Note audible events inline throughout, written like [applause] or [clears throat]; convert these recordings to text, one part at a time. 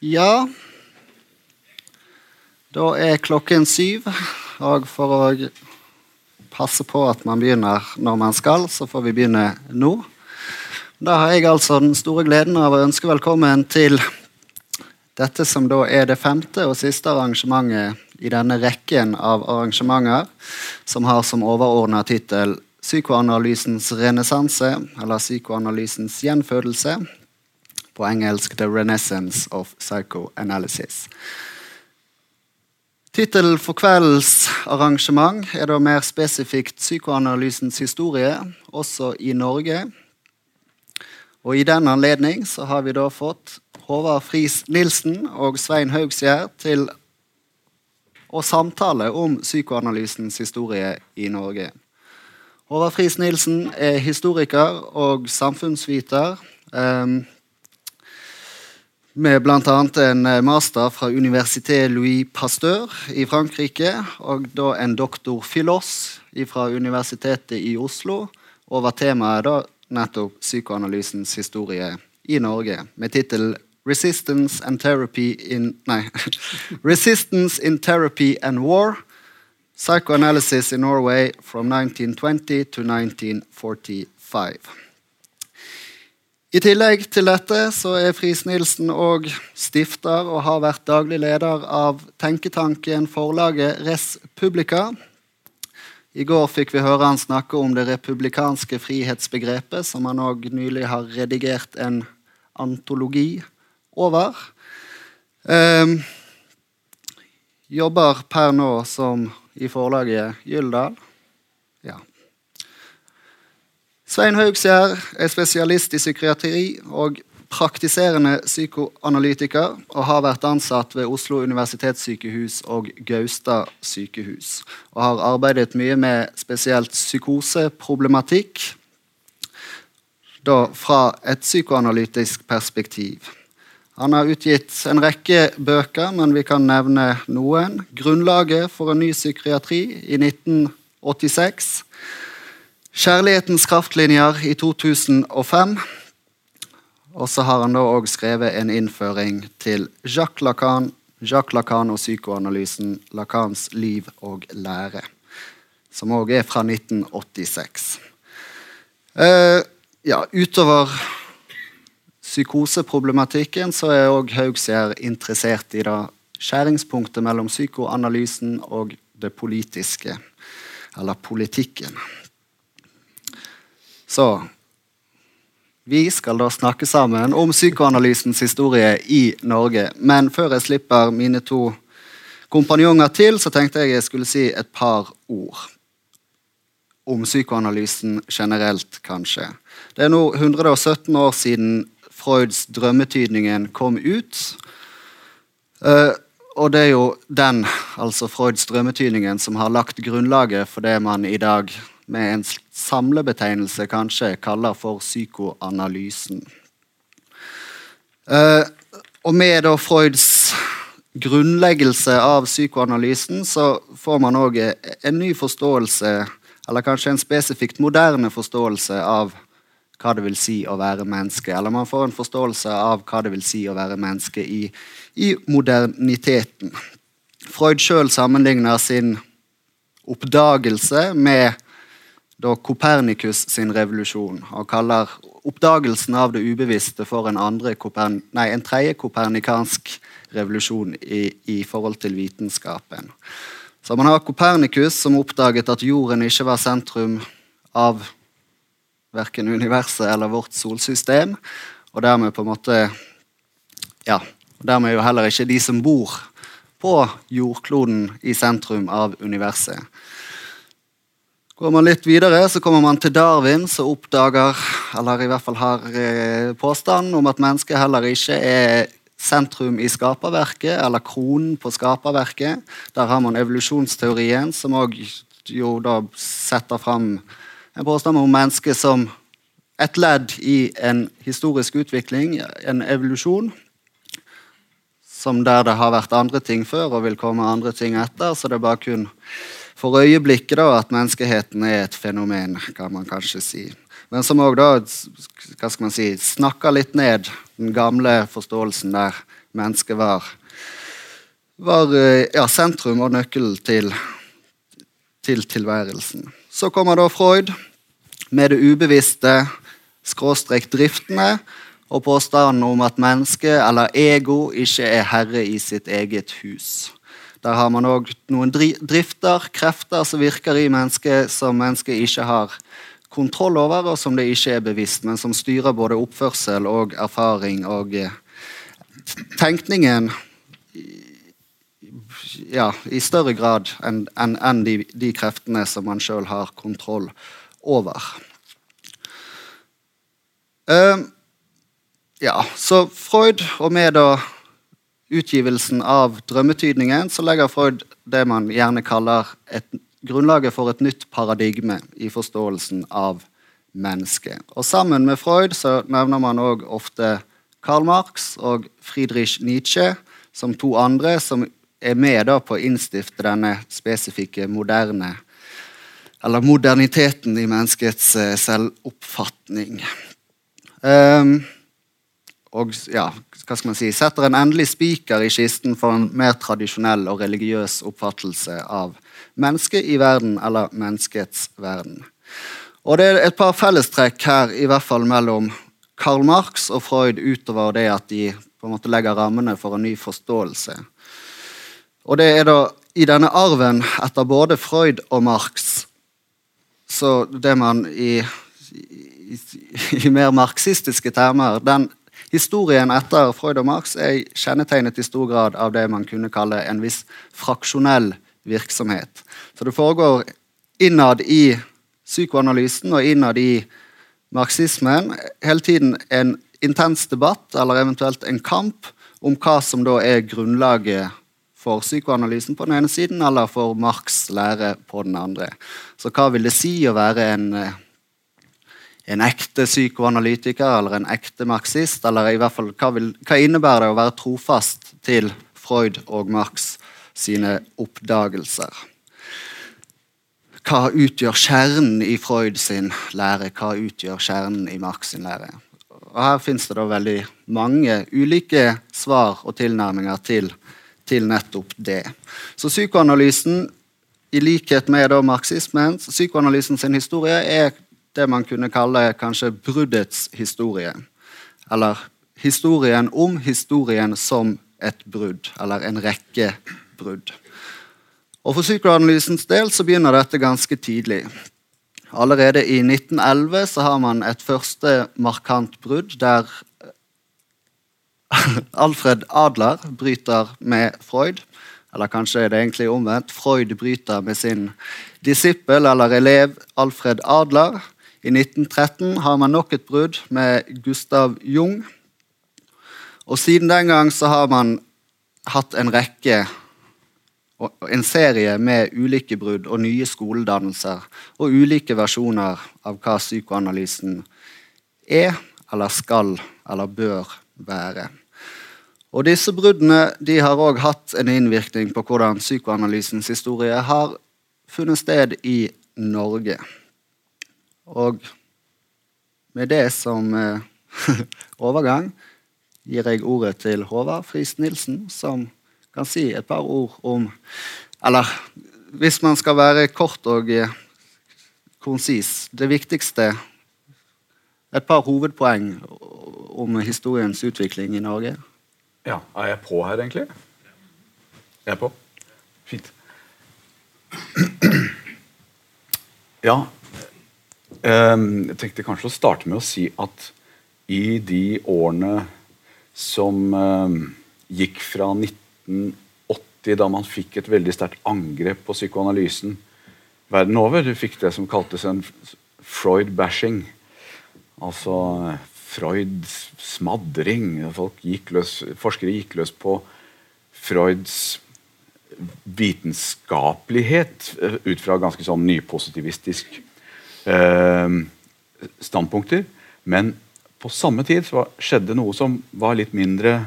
Ja Da er klokken syv, og for å passe på at man begynner når man skal, så får vi begynne nå. Da har jeg altså den store gleden av å ønske velkommen til dette som da er det femte og siste arrangementet i denne rekken av arrangementer som har som overordna tittel 'Psykoanalysens renessanse', eller 'Psykoanalysens gjenfødelse', på engelsk 'The Renaissance of Psychoanalysis'. Tittelen for kveldens arrangement er da mer spesifikt 'Psykoanalysens historie', også i Norge. Og I den anledning har vi da fått Håvard Friis Nilsen og Svein Haugsgjerd til å samtale om psykoanalysens historie i Norge. Håvard Friis Nilsen er historiker og samfunnsviter. Um, med bl.a. en eh, master fra Université Louis Pasteur i Frankrike. Og da en doktor Filos fra Universitetet i Oslo over temaet da nettopp psykoanalysens historie i Norge, med tittel 'Resistance. [laughs] Resistance in Therapy and War'. Psychoanalysis in Norway from 1920 to 1945. I tillegg til dette så er Friis Nilsen og stifter og har vært daglig leder av tenketanken forlaget Res Publica. I går fikk vi høre han snakke om det republikanske frihetsbegrepet, som han òg nylig har redigert en antologi over. Um, jobber per nå som i forlaget Gyldal. Svein Haugsgjerd er spesialist i psykiatri og praktiserende psykoanalytiker og har vært ansatt ved Oslo universitetssykehus og Gaustad sykehus. Og har arbeidet mye med spesielt psykoseproblematikk da fra et psykoanalytisk perspektiv. Han har utgitt en rekke bøker, men vi kan nevne noen. 'Grunnlaget for en ny psykiatri' i 1986. 'Kjærlighetens kraftlinjer' i 2005. Og så har han da òg skrevet en innføring til Jacques Lacan, Jacques Lacan og psykoanalysen, Lacans liv og lære, som òg er fra 1986. Uh, ja, utover psykoseproblematikken så er òg Haugsgjerd interessert i det skjæringspunktet mellom psykoanalysen og det politiske, eller politikken. Så vi skal da snakke sammen om psykoanalysens historie i Norge. Men før jeg slipper mine to kompanjonger til, så tenkte jeg jeg skulle si et par ord. Om psykoanalysen generelt, kanskje. Det er nå 117 år siden Freuds 'Drømmetydningen' kom ut. Uh, og det er jo den, altså Freuds 'Drømmetydningen', som har lagt grunnlaget for det man i dag med en samlebetegnelse kanskje kaller for psykoanalysen. Uh, og med da Freuds grunnleggelse av psykoanalysen så får man òg en ny forståelse, eller kanskje en spesifikt moderne forståelse av hva det vil si å være menneske. Eller man får en forståelse av hva det vil si å være menneske i, i moderniteten. Freud sjøl sammenligner sin oppdagelse med da Kopernikus sin revolusjon Han kaller oppdagelsen av det ubevisste for en, nei, en tredje kopernikansk revolusjon i, i, forhold til vitenskapen. Så man har Kopernikus som oppdaget at jorden ikke var sentrum av verken universet eller vårt solsystem, og dermed på en måte ja, dermed jo heller ikke de som bor på jordkloden i sentrum av universet. Går man litt videre, så kommer man til Darwin, som oppdager, eller i hvert fall har eh, påstanden om at mennesket heller ikke er sentrum i skaperverket, eller kronen på skaperverket. Der har man evolusjonsteorien, som òg jo da setter fram en påstand om mennesket som et ledd i en historisk utvikling, en evolusjon. Som der det har vært andre ting før og vil komme andre ting etter. Så det er bare kun for øyeblikket da, at menneskeheten er et fenomen, kan man kanskje si. men som òg si, snakker litt ned den gamle forståelsen der mennesket var, var eh, ja, sentrum og nøkkel til, til tilværelsen. Så kommer da Freud med det ubevisste, skråstrek driftene, og påstanden om at mennesket, eller ego, ikke er herre i sitt eget hus. Der har man òg noen drifter, krefter, som virker i mennesket som mennesket ikke har kontroll over, og som det ikke er bevisst, men som styrer både oppførsel og erfaring og eh, tenkningen ja, i større grad enn en, en de, de, kreftene som man sjøl har kontroll over. Uh, ja, så Freud, og med da utgivelsen av drømmetydningen, så legger Freud det man gjerne kaller et, grunnlaget for et nytt paradigme i forståelsen av mennesket. Og Sammen med Freud så nevner man òg ofte Karl Marx og Friedrich Nietzsche som to andre som er med da på å innstifte denne spesifikke moderne Eller moderniteten i menneskets eh, selvoppfatning. Um, og ja, hva skal man si, setter en endelig spiker i kisten for en mer tradisjonell og religiøs oppfattelse av mennesket i verden, eller menneskets verden. Og Det er et par fellestrekk her, i hvert fall mellom Karl Marx og Freud, utover det at de på en måte legger rammene for en ny forståelse. Og det er da i denne arven etter både Freud og Marx så det man i, i, i mer marxistiske termer den Historien etter Freud og Marx er kjennetegnet i stor grad av det man kunne kalle en viss fraksjonell virksomhet. Så det foregår innad i psykoanalysen og innad i marxismen hele tiden en intens debatt eller eventuelt en kamp om hva som da er grunnlaget for psykoanalysen på den ene siden, eller for Marx' lære på den andre. Så hva vil det si å være en eh, en ekte psykoanalytiker eller en ekte marxist? Eller i hvert fall, hva, vil, hva innebærer det å være trofast til Freud og Marx sine oppdagelser? Hva utgjør kjernen i Freud sin lære? Hva utgjør kjernen i Marx sin lære? Og Her fins det da veldig mange ulike svar og tilnærminger til, til nettopp det. Så psykoanalysen, i likhet med da marxismen, psykoanalysen sin historie er det man kunne kalle kanskje bruddets historie. Eller historien om historien som et brudd, eller en rekke brudd. Og For psykoanalysens del så begynner dette ganske tidlig. Allerede i 1911 så har man et første markant brudd der [laughs] Alfred Adler bryter med Freud. Eller kanskje er det egentlig omvendt. Freud bryter med sin disippel eller elev Alfred Adler. I 1913 har man nok et brudd med Gustav Jung. Og siden den gang så har man hatt en rekke en serie med ulike brudd og nye skoledannelser og ulike versjoner av hva psykoanalysen er, eller skal, eller bør være. Og Disse bruddene de har òg hatt en innvirkning på hvordan psykoanalysens historie har funnet sted i Norge. Og med det som eh, [laughs] overgang gir jeg ordet til Håvard Friis Nilsen, som kan si et par ord om Eller hvis man skal være kort og eh, konsis Det viktigste Et par hovedpoeng om historiens utvikling i Norge. Ja, Er jeg på her, egentlig? Jeg er på? Fint. [clears throat] Ja, jeg tenkte kanskje å starte med å si at i de årene som ehm, gikk fra 1980, da man fikk et veldig sterkt angrep på psykoanalysen verden over Du fikk det som kaltes en Freud-bashing. Altså Freuds smadring. Gikk løs, forskere gikk løs på Freuds vitenskapelighet eh, ut fra ganske sånn nypositivistisk eh, standpunkter. Men på samme tid så skjedde noe som var litt mindre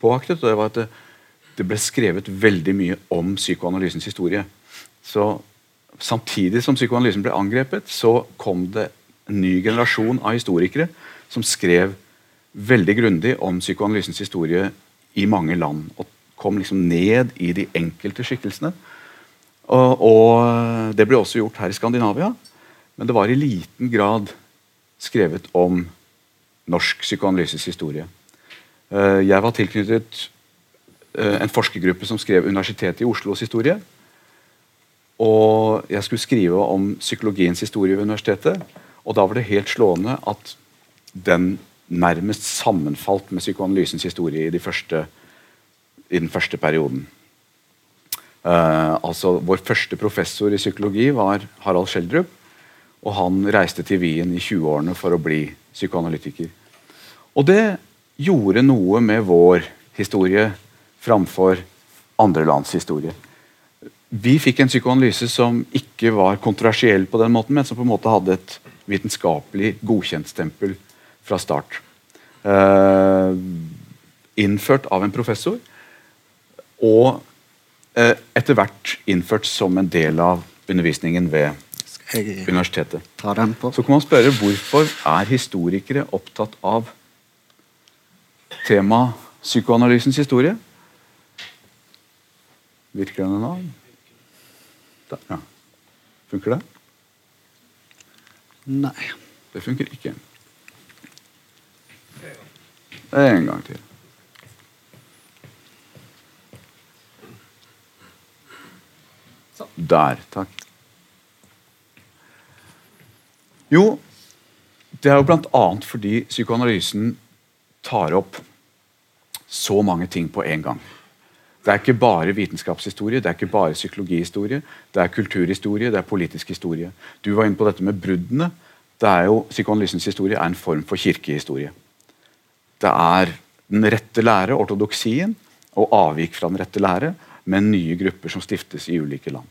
påaktet. og Det var at det, det ble skrevet veldig mye om psykoanalysens historie. Så Samtidig som psykoanalysen ble angrepet, så kom det en ny generasjon av historikere som skrev veldig grundig om psykoanalysens historie i mange land. Og kom liksom ned i de enkelte skikkelsene. Og, og, Det ble også gjort her i Skandinavia, men det var i liten grad skrevet om norsk psykoanalyses historie. Eh, jeg var tilknyttet eh, en forskergruppe som skrev Universitetet i Oslos historie. Og jeg skulle skrive om psykologiens historie ved universitetet. Og da var det helt slående at den nærmest sammenfalt med psykoanalysens historie i, de første, i den første perioden. Uh, altså Vår første professor i psykologi var Harald Schjelderup. Og han reiste til Wien i 20-årene for å bli psykoanalytiker. Og det gjorde noe med vår historie framfor andre lands historie. Vi fikk en psykoanalyse som ikke var kontroversiell på den måten, men som på en måte hadde et vitenskapelig godkjentstempel fra start. Eh, innført av en professor, og eh, etter hvert innført som en del av undervisningen ved universitetet. Så kan man spørre hvorfor er historikere opptatt av tema psykoanalysens historie? Virker den nå? Der, ja. Funker det? Nei. Det funker ikke. En gang til. Der. Takk. Jo, det er jo bl.a. fordi psykoanalysen tar opp så mange ting på en gang. Det er ikke bare vitenskapshistorie, det er ikke bare psykologihistorie. Det er kulturhistorie, det er politisk historie. Du var inne på dette med bruddene. Det er jo, Psykoanalysens historie er en form for kirkehistorie. Det er den rette lære, ortodoksien, og avvik fra den rette lære, med nye grupper som stiftes i ulike land.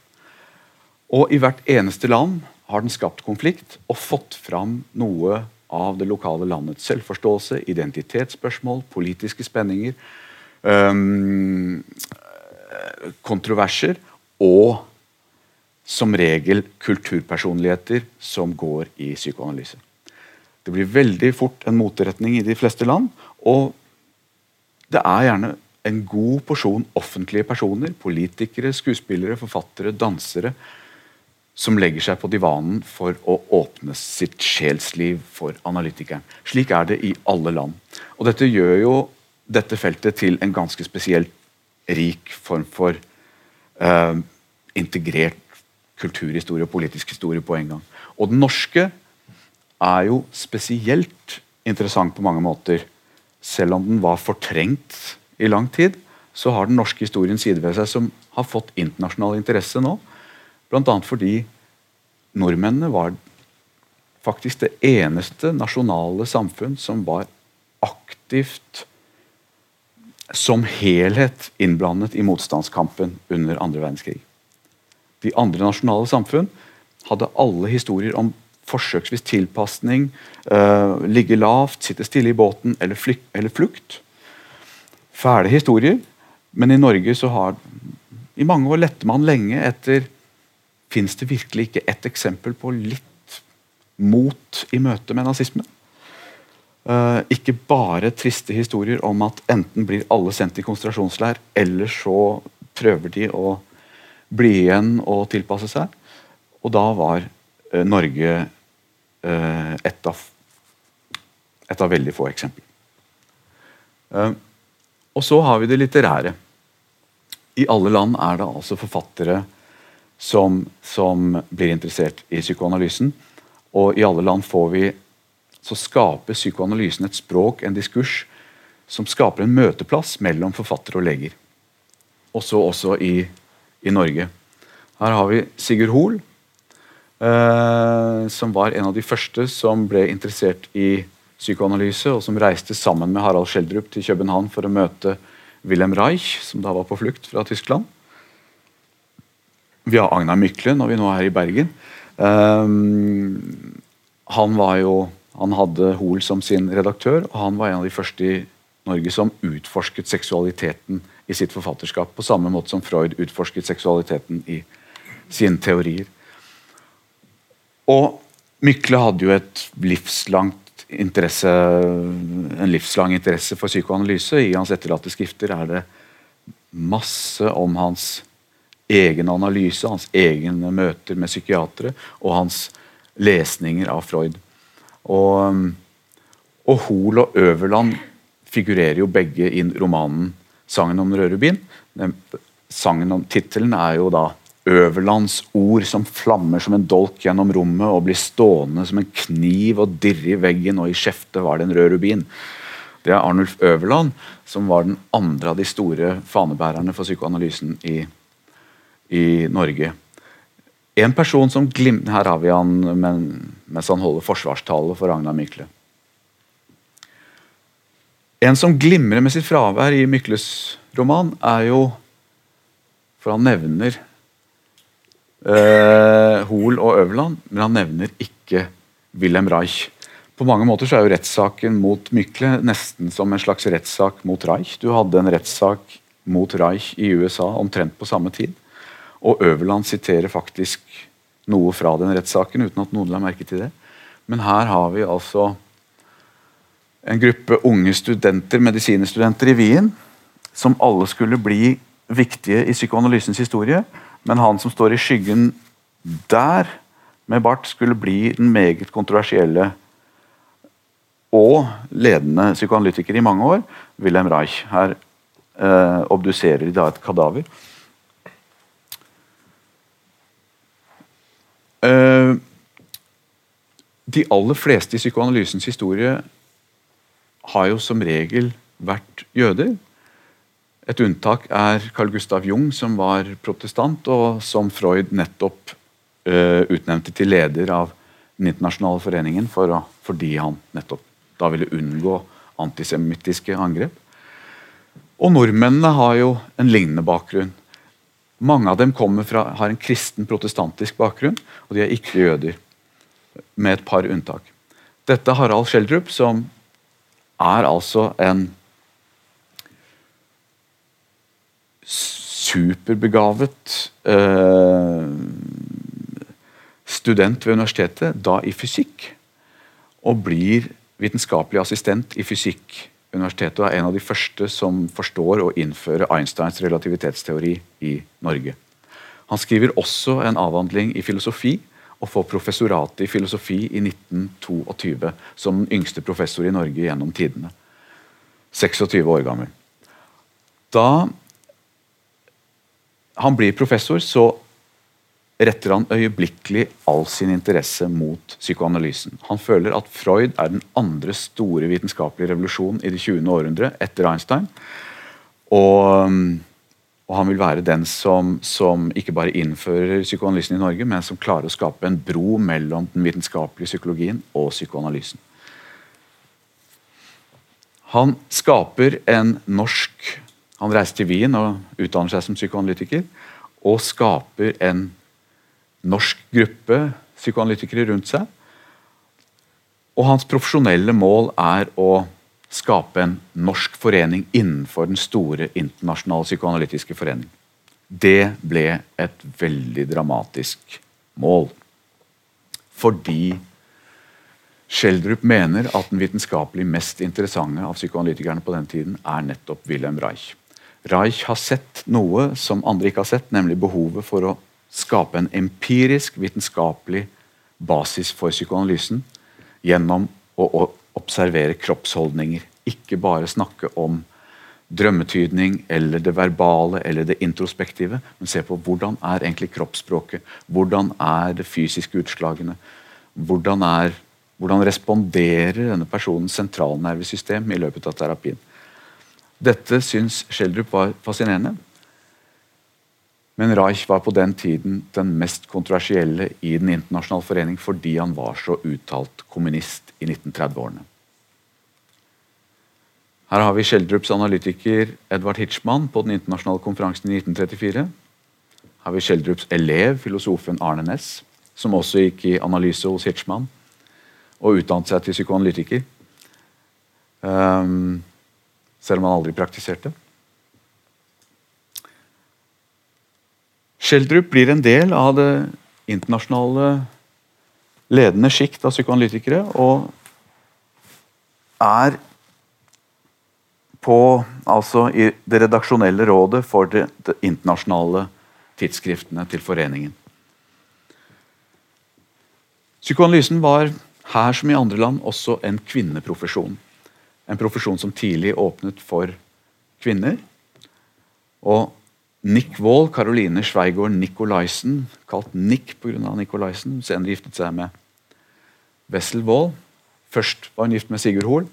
Og I hvert eneste land har den skapt konflikt og fått fram noe av det lokale landets selvforståelse, identitetsspørsmål, politiske spenninger, øhm, kontroverser og som regel kulturpersonligheter som går i psykoanalyse. Det blir veldig fort en moteretning i de fleste land. Og det er gjerne en god porsjon offentlige personer, politikere, skuespillere, forfattere, dansere, som legger seg på divanen for å åpne sitt sjelsliv for analytikeren. Slik er det i alle land. Og dette gjør jo dette feltet til en ganske spesielt rik form for eh, integrert kulturhistorie og politisk historie på en gang. Og den norske er jo spesielt interessant på mange måter. Selv om den var fortrengt i lang tid, så har den norske historien sider ved seg som har fått internasjonal interesse nå. Bl.a. fordi nordmennene var faktisk det eneste nasjonale samfunn som var aktivt som helhet innblandet i motstandskampen under andre verdenskrig. De andre nasjonale samfunn hadde alle historier om forsøksvis tilpasning, uh, ligge lavt, sitte stille i båten eller, flyk, eller, flukt. Fæle historier, men i Norge så har I mange år lette man lenge etter Fins det virkelig ikke ett eksempel på litt mot i møte med nazismen? Uh, ikke bare triste historier om at enten blir alle sendt i konsentrasjonsleir, eller så prøver de å bli igjen og tilpasse seg. Og da var uh, Norge uh, et, av, et av veldig få eksempler. og så har vi det litterære. I alle land er det altså forfattere som, som blir interessert i psykoanalysen. Og i alle land får vi så skaper psykoanalysen et språk, en diskurs, som skaper en møteplass mellom forfattere og leger. Også, også i, i Norge. Her har vi Sigurd Hoel, eh, som var en av de første som ble interessert i psykoanalyse, og som reiste sammen med Harald Schjelderup til København for å møte Wilhelm Reich, som da var på flukt fra Tyskland. Vi har Agnar Mykle når vi nå er i Bergen. Um, han var jo han hadde Hoel som sin redaktør, og han var en av de første i Norge som utforsket seksualiteten i sitt forfatterskap, på samme måte som Freud utforsket seksualiteten i sine teorier. Og Mykle hadde jo et livslangt interesse, en livslang interesse for psykoanalyse. I hans etterlatte skrifter er det masse om hans egen analyse, hans egne møter med psykiatere og hans lesninger av Freud. Og, og Hoel og Øverland figurerer jo begge i romanen 'Sangen om den røde Tittelen er jo da Øverlands ord som flammer som en dolk gjennom rommet og blir stående som en kniv og dirre i veggen, og i skjeftet var det en rød rubin. Det er Arnulf Øverland, som var den andre av de store fanebærerne for psykoanalysen i, i Norge. En person som glimter Her har vi han mens han holder forsvarstale for Ragnar Mykle. En som glimrer med sitt fravær i Mykles roman, er jo For han nevner eh, Hoel og Øverland, men han nevner ikke Wilhelm Reich. På mange måter så er jo rettssaken mot Mykle nesten som en slags rettssak mot Reich. Du hadde en rettssak mot Reich i USA omtrent på samme tid. Og Øverland siterer faktisk noe fra den rettssaken uten at noen la merke til det. Men her har vi altså en gruppe unge studenter, medisinstudenter i Wien som alle skulle bli viktige i psykoanalysens historie. Men han som står i skyggen der med bart, skulle bli den meget kontroversielle og ledende psykoanalytiker i mange år, Wilhelm Reich. Her eh, obduserer de da et kadaver. De aller fleste i psykoanalysens historie har jo som regel vært jøder. Et unntak er Carl Gustav Jung, som var protestant, og som Freud nettopp uh, utnevnte til leder av Den internasjonale foreningen for å, fordi han nettopp da ville unngå antisemittiske angrep. Og nordmennene har jo en lignende bakgrunn. Mange av dem fra, har en kristen protestantisk bakgrunn, og de er ikke jøder. Med et par unntak. Dette er Harald Schjelderup, som er altså en superbegavet eh, student ved universitetet, da i fysikk. Og blir vitenskapelig assistent i fysikk universitetet og er en av de første som forstår å innføre Einsteins relativitetsteori i Norge. Han skriver også en avhandling i filosofi og får professoratet i filosofi i 1922 som den yngste professor i Norge gjennom tidene. 26 år gammel. Da han blir professor, så retter han øyeblikkelig all sin interesse mot psykoanalysen. Han føler at Freud er den andre store vitenskapelige revolusjonen i det 20. århundre etter Einstein. Og, og, han vil være den som, som, ikke bare innfører psykoanalysen i Norge, men som klarer å skape en bro mellom den vitenskapelige psykologien og psykoanalysen. Han skaper en norsk Han reiser til Wien og utdanner seg som psykoanalytiker. Og skaper en norsk gruppe psykoanalytikere rundt seg. Og hans profesjonelle mål er å skape en norsk forening innenfor den store internasjonale psykoanalytiske forening. Det ble et veldig dramatisk mål. Fordi Schjelderup mener at den vitenskapelig mest interessante av psykoanalytikerne på den tiden er nettopp Wilhelm Reich. Reich har sett noe som andre ikke har sett, nemlig behovet for å skape en empirisk, vitenskapelig basis for psykoanalysen gjennom å observere kroppsholdninger. Ikke bare snakke om drømmetydning eller det verbale eller det introspektive, men se på hvordan er egentlig kroppsspråket, hvordan er det fysiske utslagene, hvordan, er, hvordan responderer denne personens sentralnervesystem i løpet av terapien. Dette syns Schjelderup var fascinerende. Men Reich var på den tiden den mest kontroversielle i Den internasjonale forening fordi han var så uttalt kommunist i 1930-årene. Her har vi Schjelderups analytiker Edvard Hitchman på Den internasjonale konferansen i 1934. Her har vi Schjelderups elev, filosofen Arne Næss, som også gikk i analyse hos Hitchman og utdannet seg til psykoanalytiker. Um, selv om han aldri praktiserte. Schjelderup blir en del av det internasjonale ledende sjikt av psykoanalytikere og er på altså i det redaksjonelle rådet for de, internasjonale tidsskriftene til foreningen. Psykoanalysen var her som i andre land også en kvinneprofesjon. En profesjon som tidlig åpnet for kvinner. Og Nick Wall, Caroline Schweigård Nicolaisen, kalt Nick pga. Nicolaisen, senere giftet seg med Wessel Wall. Først var hun gift med Sigurd Hoel.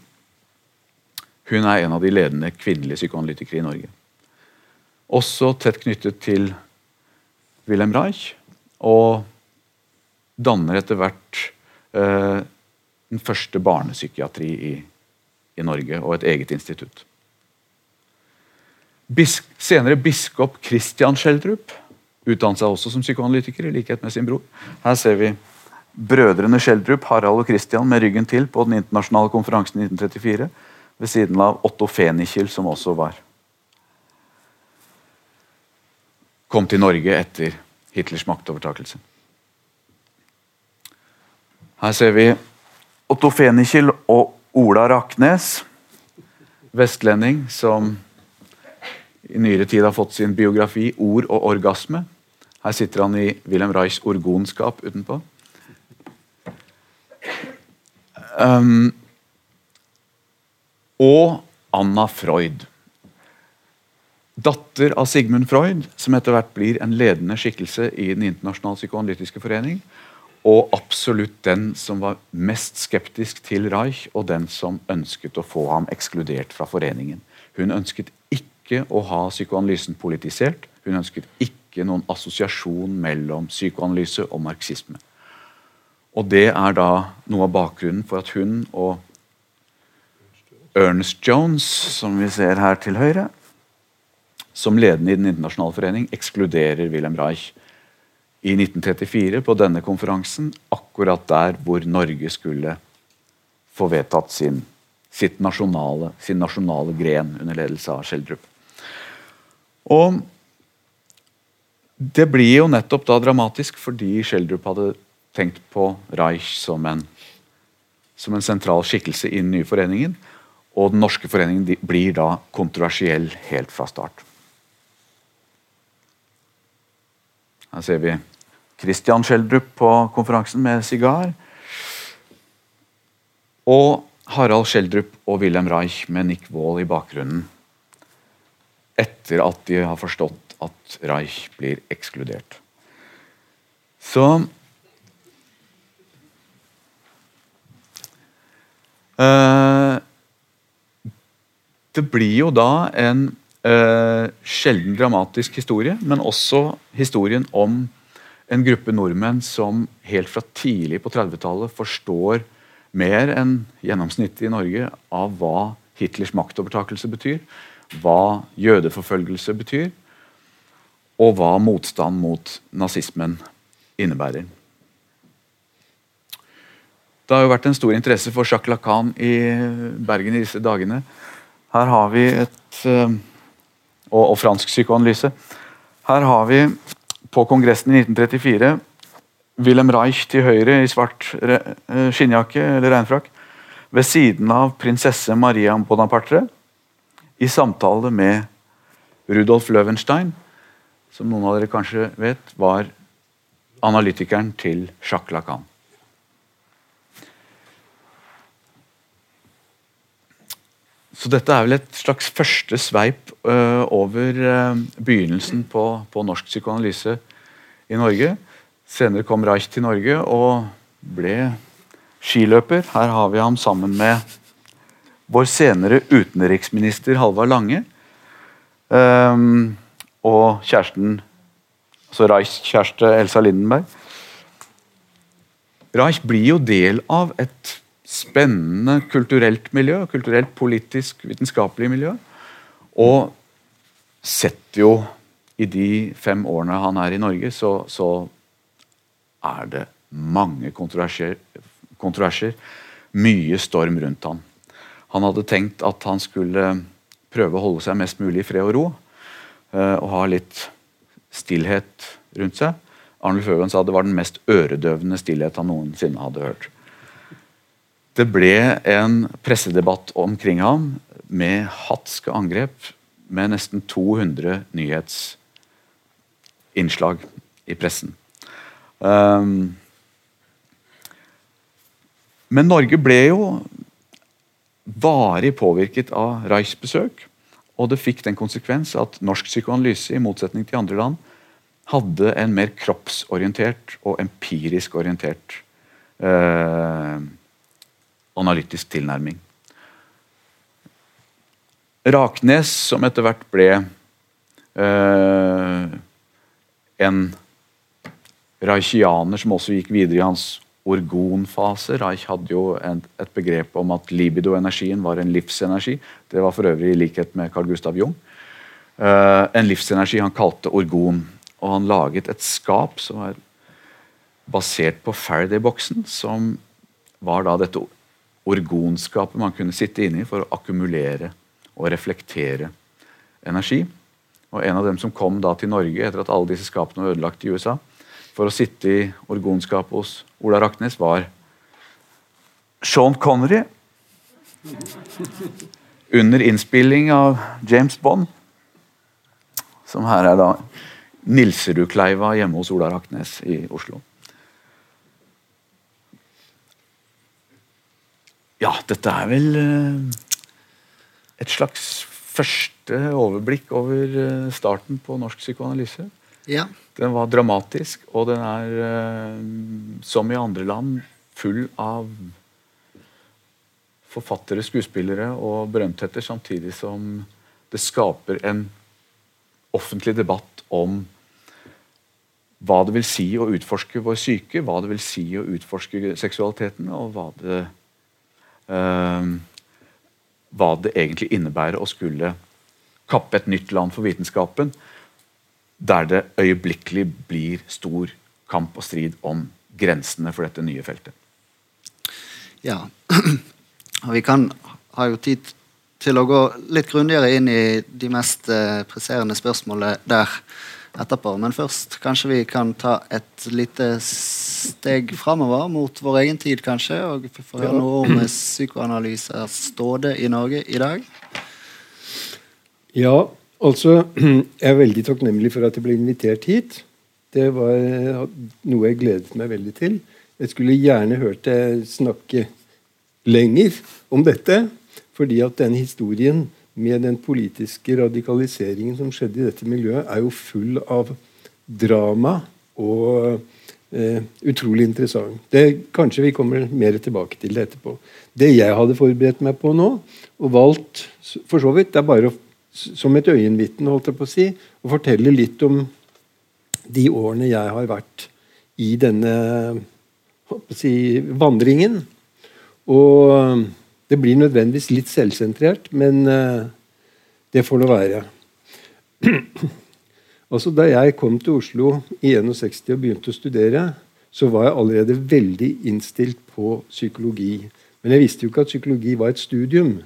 Hun er en av de ledende kvinnelige psykoanalytikere i Norge. Også tett knyttet til Wilhelm Reich, og danner etter hvert eh, den første barnepsykiatri i, i, Norge, og et eget institutt. Bis, senere biskop Christian Schjelderup utdannet seg også som psykoanalytiker, i likhet med sin bror. Her ser vi brødrene Schjelderup, Harald og Christian, med ryggen til på den internasjonale konferansen i 1934 ved siden av Otto Fenichel, som også var Kom til Norge etter Hitlers maktovertakelse. Her ser vi Otto Fenichel og Ola Raknes, vestlending som i nyere tid har fått sin biografi 'Ord og orgasme'. Her sitter han i Wilhelm Reichs orgonskap utenpå. Um, og Anna Freud. Datter av Sigmund Freud, som etter hvert blir en ledende skikkelse i Den internasjonale psykoanalytiske forening. Og absolutt den som var mest skeptisk til Reich, og den som ønsket å få ham ekskludert fra foreningen. Hun ønsket ikke å ha psykoanalysen politisert. Hun ønsket ikke noen assosiasjon mellom psykoanalyse og marxisme. Og Det er da noe av bakgrunnen for at hun og Ernest Jones, som vi ser her til høyre, som ledende i Den internasjonale forening, ekskluderer Wilhelm Reich i 1934 på denne konferansen, akkurat der hvor Norge skulle få vedtatt sin, nasjonale, sin nasjonale gren under ledelse av Schjelderup. Og det blir jo nettopp da dramatisk fordi Schjelderup hadde tenkt på Reich som en, som en sentral skikkelse i den nye foreningen. Og den norske foreningen blir da kontroversiell helt fra start. Her ser vi Christian Schjelderup på konferansen med sigar. Og Harald Schjelderup og Wilhelm Reich med Nick Wall i bakgrunnen. Etter at de har forstått at Reich blir ekskludert. Så uh, det blir jo da en uh, sjelden dramatisk historie, men også historien om en gruppe nordmenn som helt fra tidlig på 30-tallet forstår mer enn gjennomsnittet i Norge av hva Hitlers maktovertakelse betyr, hva jødeforfølgelse betyr, og hva motstand mot nazismen innebærer. Det har jo vært en stor interesse for Jacques Lacan i Bergen i disse dagene. Her har vi et eh, og, og fransk psykoanalyse. Her har vi på kongressen i 1934 Wilhelm Reich til høyre i svart eh, skinnjakke eller regnfrakk. Ved siden av prinsesse Maria Bonaparte i samtale med Rudolf Löwenstein, som noen av dere kanskje vet, var analytikeren til Jacques Lacan. Så dette er vel et slags første sveip uh, over uh, begynnelsen på, på, norsk psykoanalyse i Norge. Senere kom Reich til Norge og ble skiløper. Her har vi ham sammen med vår senere utenriksminister Halvard Lange. Um, og kjæresten altså Reichs kjæreste Elsa Lindenberg. Reich blir jo del av et spennende kulturelt miljø, kulturelt, politisk, vitenskapelig miljø. Og setter jo I de fem årene han er i Norge, så, så er det mange kontroverser, kontroverser. Mye storm rundt han. Han hadde tenkt at han skulle prøve å holde seg mest mulig i fred og ro. Eh, og ha litt stillhet rundt seg. Arnulf Øgan sa det var den mest øredøvende stillhet han noensinne hadde hørt. Det ble en pressedebatt omkring ham med hatske angrep med nesten 200 nyhetsinnslag i pressen. Um, men Norge ble jo varig påvirket av Reichs besøk. Og det fikk den konsekvens at norsk psykoanalyse i motsetning til andre land, hadde en mer kroppsorientert og empirisk orientert eh, analytisk tilnærming. Raknes, som etter hvert ble eh, en reichianer som også gikk videre i hans orgonfase. Reich hadde jo et, et begrep om at libido-energien var en livsenergi. Det var for øvrig i likhet med Carl Gustav Jung. Uh, en livsenergi han kalte orgon. Og han laget et skap som var basert på Faraday-boksen, som var da dette orgonskapet man kunne sitte inne i for å akkumulere og reflektere energi. Og En av dem som kom da til Norge etter at alle disse skapene var ødelagt i USA, for å sitte i orgonskapet hos Ola Raknes, var Sean Connery. Under innspilling av James Bond, som her er da Nilserudkleiva hjemme hos Ola Raknes i Oslo. Ja, dette er vel eh, et slags første overblikk over eh, starten på norsk psykoanalyse. Ja. Den var dramatisk, og den er, eh, som i andre land, full av forfattere, skuespillere og berømtheter, samtidig som det skaper en offentlig debatt om hva det vil si å utforske vår syke, hva det vil si å utforske seksualiteten, og hva det, uh, hva det egentlig innebærer å skulle kappe et nytt land for vitenskapen, der det øyeblikkelig blir stor kamp og strid om grensene for dette nye feltet. Ja, [clears throat] og vi kan ha jo tid til å gå litt grundigere inn i de mest eh, presserende spørsmålene der etterpå. Men først kanskje vi kan ta et lite steg framover mot vår egen tid, kanskje. Og få høre noe om psykoanalysers ståde i Norge i dag. Ja, altså [clears throat] Jeg er veldig takknemlig for at jeg ble invitert hit. Det var noe jeg gledet meg veldig til. Jeg skulle gjerne hørt deg snakke lenger om dette, fordi at den historien med den politiske radikaliseringen som skjedde i dette miljøet, er jo full av drama og eh, utrolig interessant. Det, kanskje vi kommer mer tilbake til det etterpå. Det jeg hadde forberedt meg på nå, og valgt for så vidt, det er bare å, som et øyenvitne holdt jeg på å si, og fortelle litt om de årene jeg har vært i denne si, vandringen. Og det blir nødvendigvis litt selvsentrert, men uh, det får nå være. [clears throat] altså, da jeg kom til Oslo i 61 og begynte å studere, så var jeg allerede veldig innstilt på psykologi. Men jeg visste jo ikke at psykologi var et studium.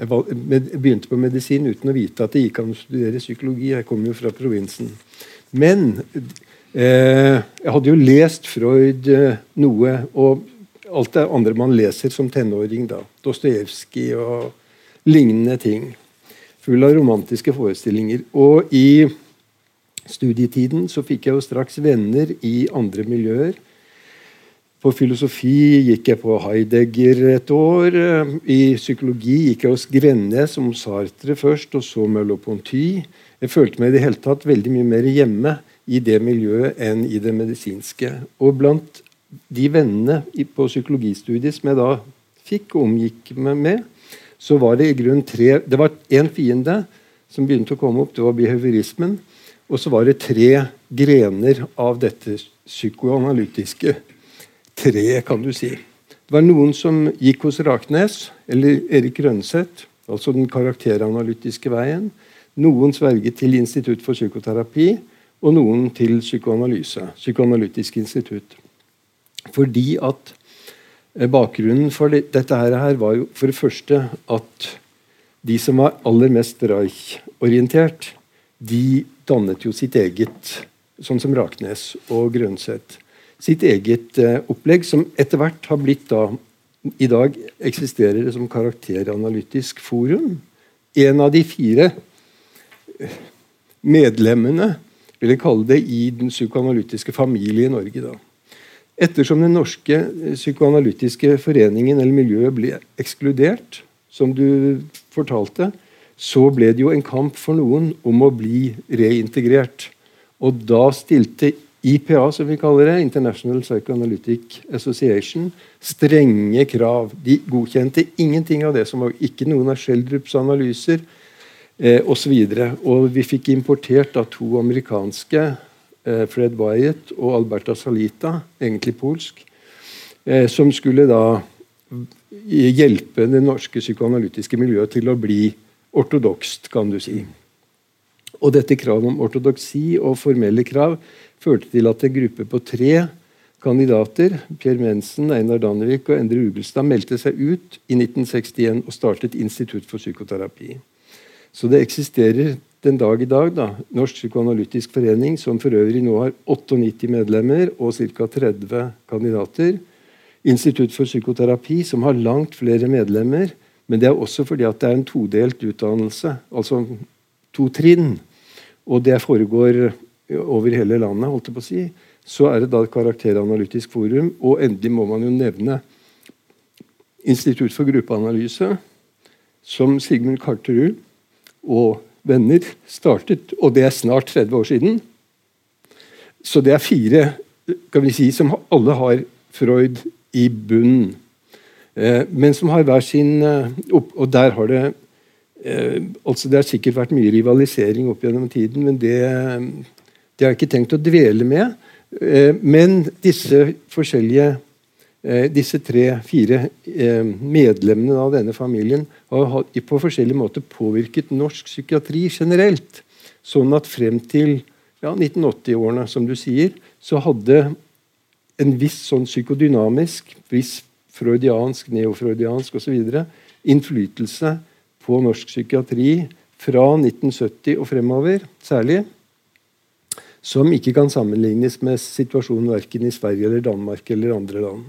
Jeg begynte på medisin uten å vite at det gikk an å studere psykologi. Jeg kom jo fra provinsen. Men eh, jeg hadde jo lest Freud eh, noe. og alt det andre man leser som tenåring. da, Dostojevskij og lignende ting. Full av romantiske forestillinger. Og i studietiden så fikk jeg jo straks venner i andre miljøer. På filosofi gikk jeg på Heidegger et år. I psykologi gikk jeg hos Grennes som Sartre først, og så Merleau-Ponty. Jeg følte meg i det hele tatt veldig mye mer hjemme i det miljøet enn i det medisinske. Og blant de vennene på psykologistudiet som jeg da fikk og omgikk meg med, så var det i grunn tre Det var én fiende som begynte å komme opp, det var behaviorismen. Og så var det tre grener av dette psykoanalytiske treet, kan du si. Det var noen som gikk hos Raknes eller Erik Rønseth, altså den karakteranalytiske veien. Noen sverget til Institutt for psykoterapi, og noen til psykoanalyse. Psykoanalytisk institutt. Fordi at eh, Bakgrunnen for dette her var jo for det første at de som var aller mest Reich-orientert, de dannet jo sitt eget sånn som Raknes og Grønseth, sitt eget eh, opplegg, som etter hvert har blitt da I dag eksisterer det som karakteranalytisk forum. En av de fire eh, medlemmene vil jeg kalle det, i den psykoanalytiske familie i Norge. da. Ettersom den norske eh, psykoanalytiske foreningen eller miljøet ble ekskludert, som du fortalte, så ble det jo en kamp for noen om å bli reintegrert. Og da stilte IPA, som vi kaller det, International Psychoanalytic Association, strenge krav. De godkjente ingenting av det som var ikke noen av Schjelderups analyser eh, osv. Og, vi fikk importert da to amerikanske, eh, Fred Wyatt og Alberta Salita, egentlig polsk, eh, som skulle da hjelpe det norske psykoanalytiske miljøet til å bli ortodokst, kan du si. Og dette kravet om ortodoksi og formelle krav førte til at en gruppe på tre kandidater, Per Mensen, Einar Dannevik og Endre Ubelstad, meldte seg ut i 1961 og startet Institutt for psykoterapi. Så det eksisterer den dag i dag da, Norsk psykoanalytisk forening, som for øvrig nå har 98 medlemmer og ca. 30 kandidater. Institutt for psykoterapi, som har langt flere medlemmer. Men det er også fordi at det er en todelt utdannelse, altså to trinn og det foregår over hele landet, holdt jeg på å si, så er det da et karakteranalytisk forum. Og endelig må man jo nevne Institutt for gruppeanalyse, som Sigmund Karterud og venner startet, og det er snart 30 år siden. Så det er fire kan vi si, som alle har Freud i bunnen. Eh, men som har hver sin eh, Og der har det Eh, altså Det har sikkert vært mye rivalisering opp gjennom tiden, men det, det har jeg ikke tenkt å dvele med. Eh, men disse forskjellige eh, disse tre-fire eh, medlemmene av denne familien har på forskjellig måte påvirket norsk psykiatri generelt. Sånn at frem til ja, 1980-årene, som du sier, så hadde en viss sånn psykodynamisk, viss freudiansk, neofreudiansk osv. innflytelse på norsk psykiatri fra 1970 og fremover, særlig, som ikke kan sammenlignes med situasjonen verken i Sverige eller Danmark eller andre land.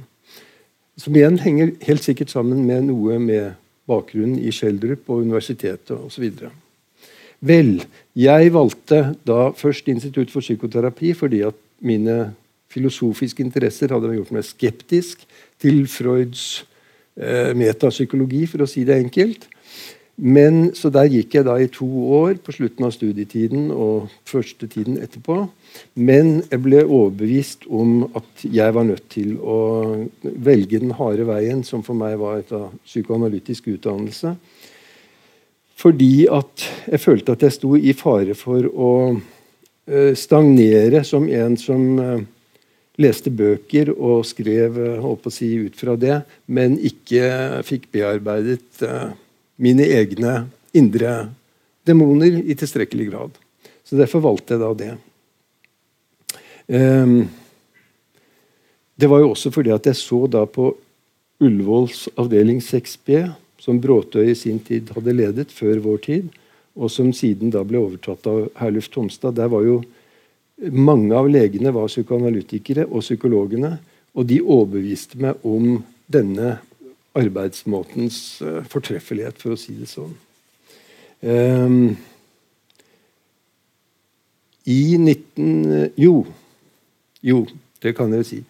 Som igjen henger helt sikkert sammen med noe med bakgrunnen i Schjelderup og universitetet osv. Vel, jeg valgte da først Institutt for psykoterapi fordi at mine filosofiske interesser hadde gjort meg skeptisk til Freuds eh, metapsykologi, for å si det enkelt. Men, så Der gikk jeg da i to år på slutten av studietiden og første tiden etterpå. Men jeg ble overbevist om at jeg var nødt til å velge den harde veien, som for meg var et psykoanalytisk utdannelse. Fordi at jeg følte at jeg sto i fare for å eh, stagnere som en som eh, leste bøker og skrev holdt på å si, ut fra det, men ikke fikk bearbeidet mine egne indre demoner i tilstrekkelig grad. Så Derfor valgte jeg da det. Um, det var jo også fordi at jeg så da på Ullevåls avdeling 6B, som Bråtøy i sin tid hadde ledet før vår tid, og som siden da ble overtatt av Herluf Tomstad. Der var jo Mange av legene var psykoanalytikere og psykologene, og de overbeviste meg om denne arbeidsmåtens uh, fortreffelighet, for å si det sånn. Um, I 19... Jo. Jo, det kan jeg si.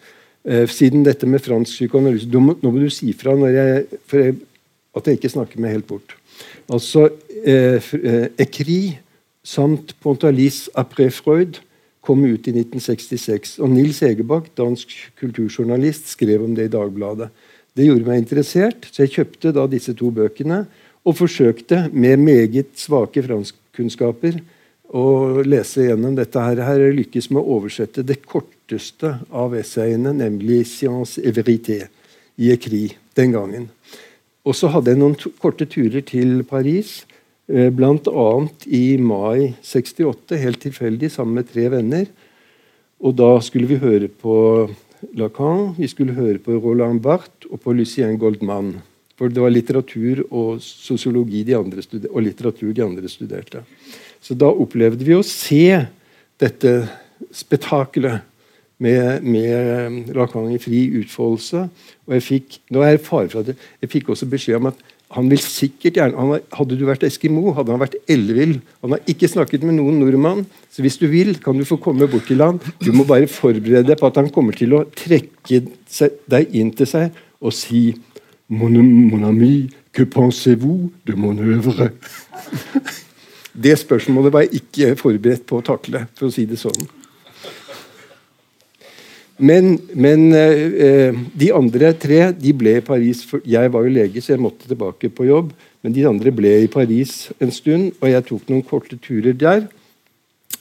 Uh, siden dette med fransk psykoanalyse Nå må, du si fra jeg, jeg, at jeg ikke snakker meg helt bort. Altså uh, Ekri samt Pontalis après Freud kom ut i 1966. Og Nils Egebakk, dansk kulturjournalist, skrev om det i Dagbladet. Det gjorde meg interessert, så jeg kjøpte da disse to bøkene og forsøkte med meget svake franskkunnskaper å lese gjennom dette. her. Her lykkes med å oversette det korteste av essayene, nemlig 'Science et vérité' i Ekri den gangen. Og så hadde jeg noen korte turer til Paris, eh, bl.a. i mai 68, helt tilfeldig, sammen med tre venner. Og da skulle vi høre på Lacan, vi skulle høre på Roland Barth og på Lucien Goldman. For det var litteratur og sosiologi og litteratur de andre studerte. Så da opplevde vi å se dette spetakkelet med, med Lacan i fri utfoldelse. Og jeg fikk nå er jeg fare for at jeg fikk også beskjed om at han vil sikkert gjerne han, Hadde du vært eskimo, hadde han vært ellevill. Han har ikke snakket med noen nordmann, så hvis du vil, kan du få komme bort til han. Du må bare forberede deg på at han kommer til å trekke deg inn til seg og si Mon, mon ami, que pensez-vous de mon œuvre? [laughs] Det spørsmålet var jeg ikke forberedt på å takle, for å si det sånn. Men, men eh, de andre tre de ble i Paris. Jeg var jo lege, så jeg måtte tilbake på jobb. Men de andre ble i Paris en stund, og jeg tok noen korte turer der.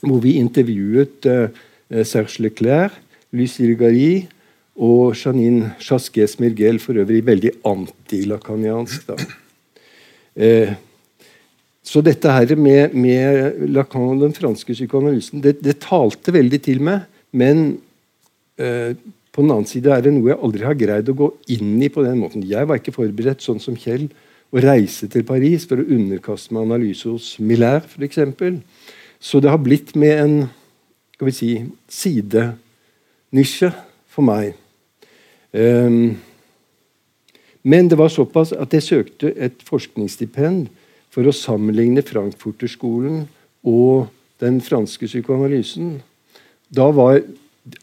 Hvor vi intervjuet eh, Serge Leclerc, Lucille Gary og Janine Chasquez Mirgel, for øvrig veldig antilakaniansk. Eh, så dette her med, med Lacan, den franske psykoanalysen, det, det talte veldig til meg. Men Eh, på den annen side er det noe jeg aldri har greid å gå inn i på den måten. Jeg var ikke forberedt, sånn som Kjell, å reise til Paris for å underkaste meg analyse hos Miller f.eks. Så det har blitt med en skal vi si, sidenisje for meg. Um, men det var såpass at jeg søkte et forskningsstipend for å sammenligne Frankfurterskolen og den franske psykoanalysen. Da var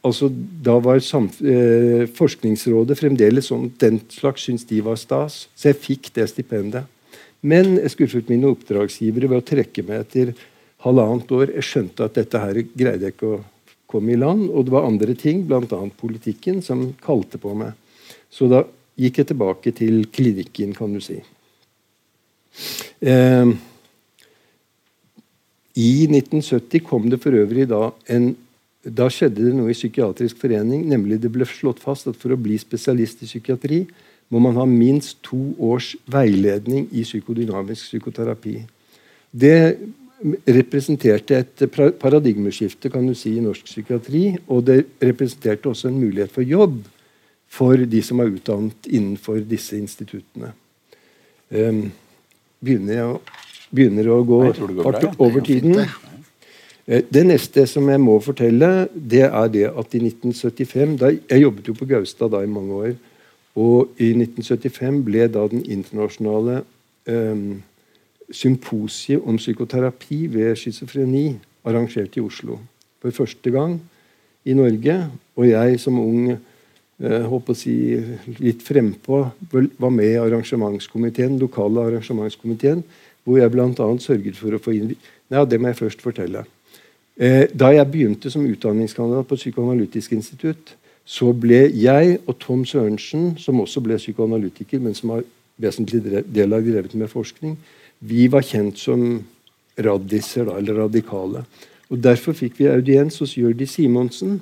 altså, da var eh, Forskningsrådet fremdeles sånn den slags syntes de var stas. Så jeg fikk det stipendet. Men jeg skuffet mine oppdragsgivere ved å trekke meg etter halvannet år. Jeg skjønte at dette her greide jeg ikke å komme i land. Og det var andre ting, bl.a. politikken, som kalte på meg. Så da gikk jeg tilbake til klinikken, kan du si. Eh, I 1970 kom det for øvrig da en da skjedde det noe i Psykiatrisk forening. nemlig Det ble slått fast at for å bli spesialist i psykiatri må man ha minst to års veiledning i psykodynamisk psykoterapi. Det representerte et paradigmeskifte kan du si, i norsk psykiatri. Og det representerte også en mulighet for jobb for de som er utdannet innenfor disse instituttene. Um, begynner, jeg å, begynner å gå hardt over tiden. Eh, det neste som jeg må fortelle, det er det at i 1975 da, Jeg jobbet jo på Gaustad da i mange år. Og i 1975 ble da den internasjonale um, symposiet om psykoterapi ved schizofreni arrangert i Oslo. For første gang i Norge. Og jeg som ung håper å si litt frempå var med i arrangementskomiteen, lokale arrangementskomiteen, hvor jeg bl.a. sørget for å få inn Nei, det må jeg først fortelle. Eh, da jeg begynte som utdanningskandidat på Psykoanalytisk institutt, så ble jeg og Tom Sørensen, som også ble psykoanalytiker, men som har vesentlig del av drevet med forskning, vi var kjent som raddiser, eller radikale. Og Derfor fikk vi audiens hos Jørdi Simonsen,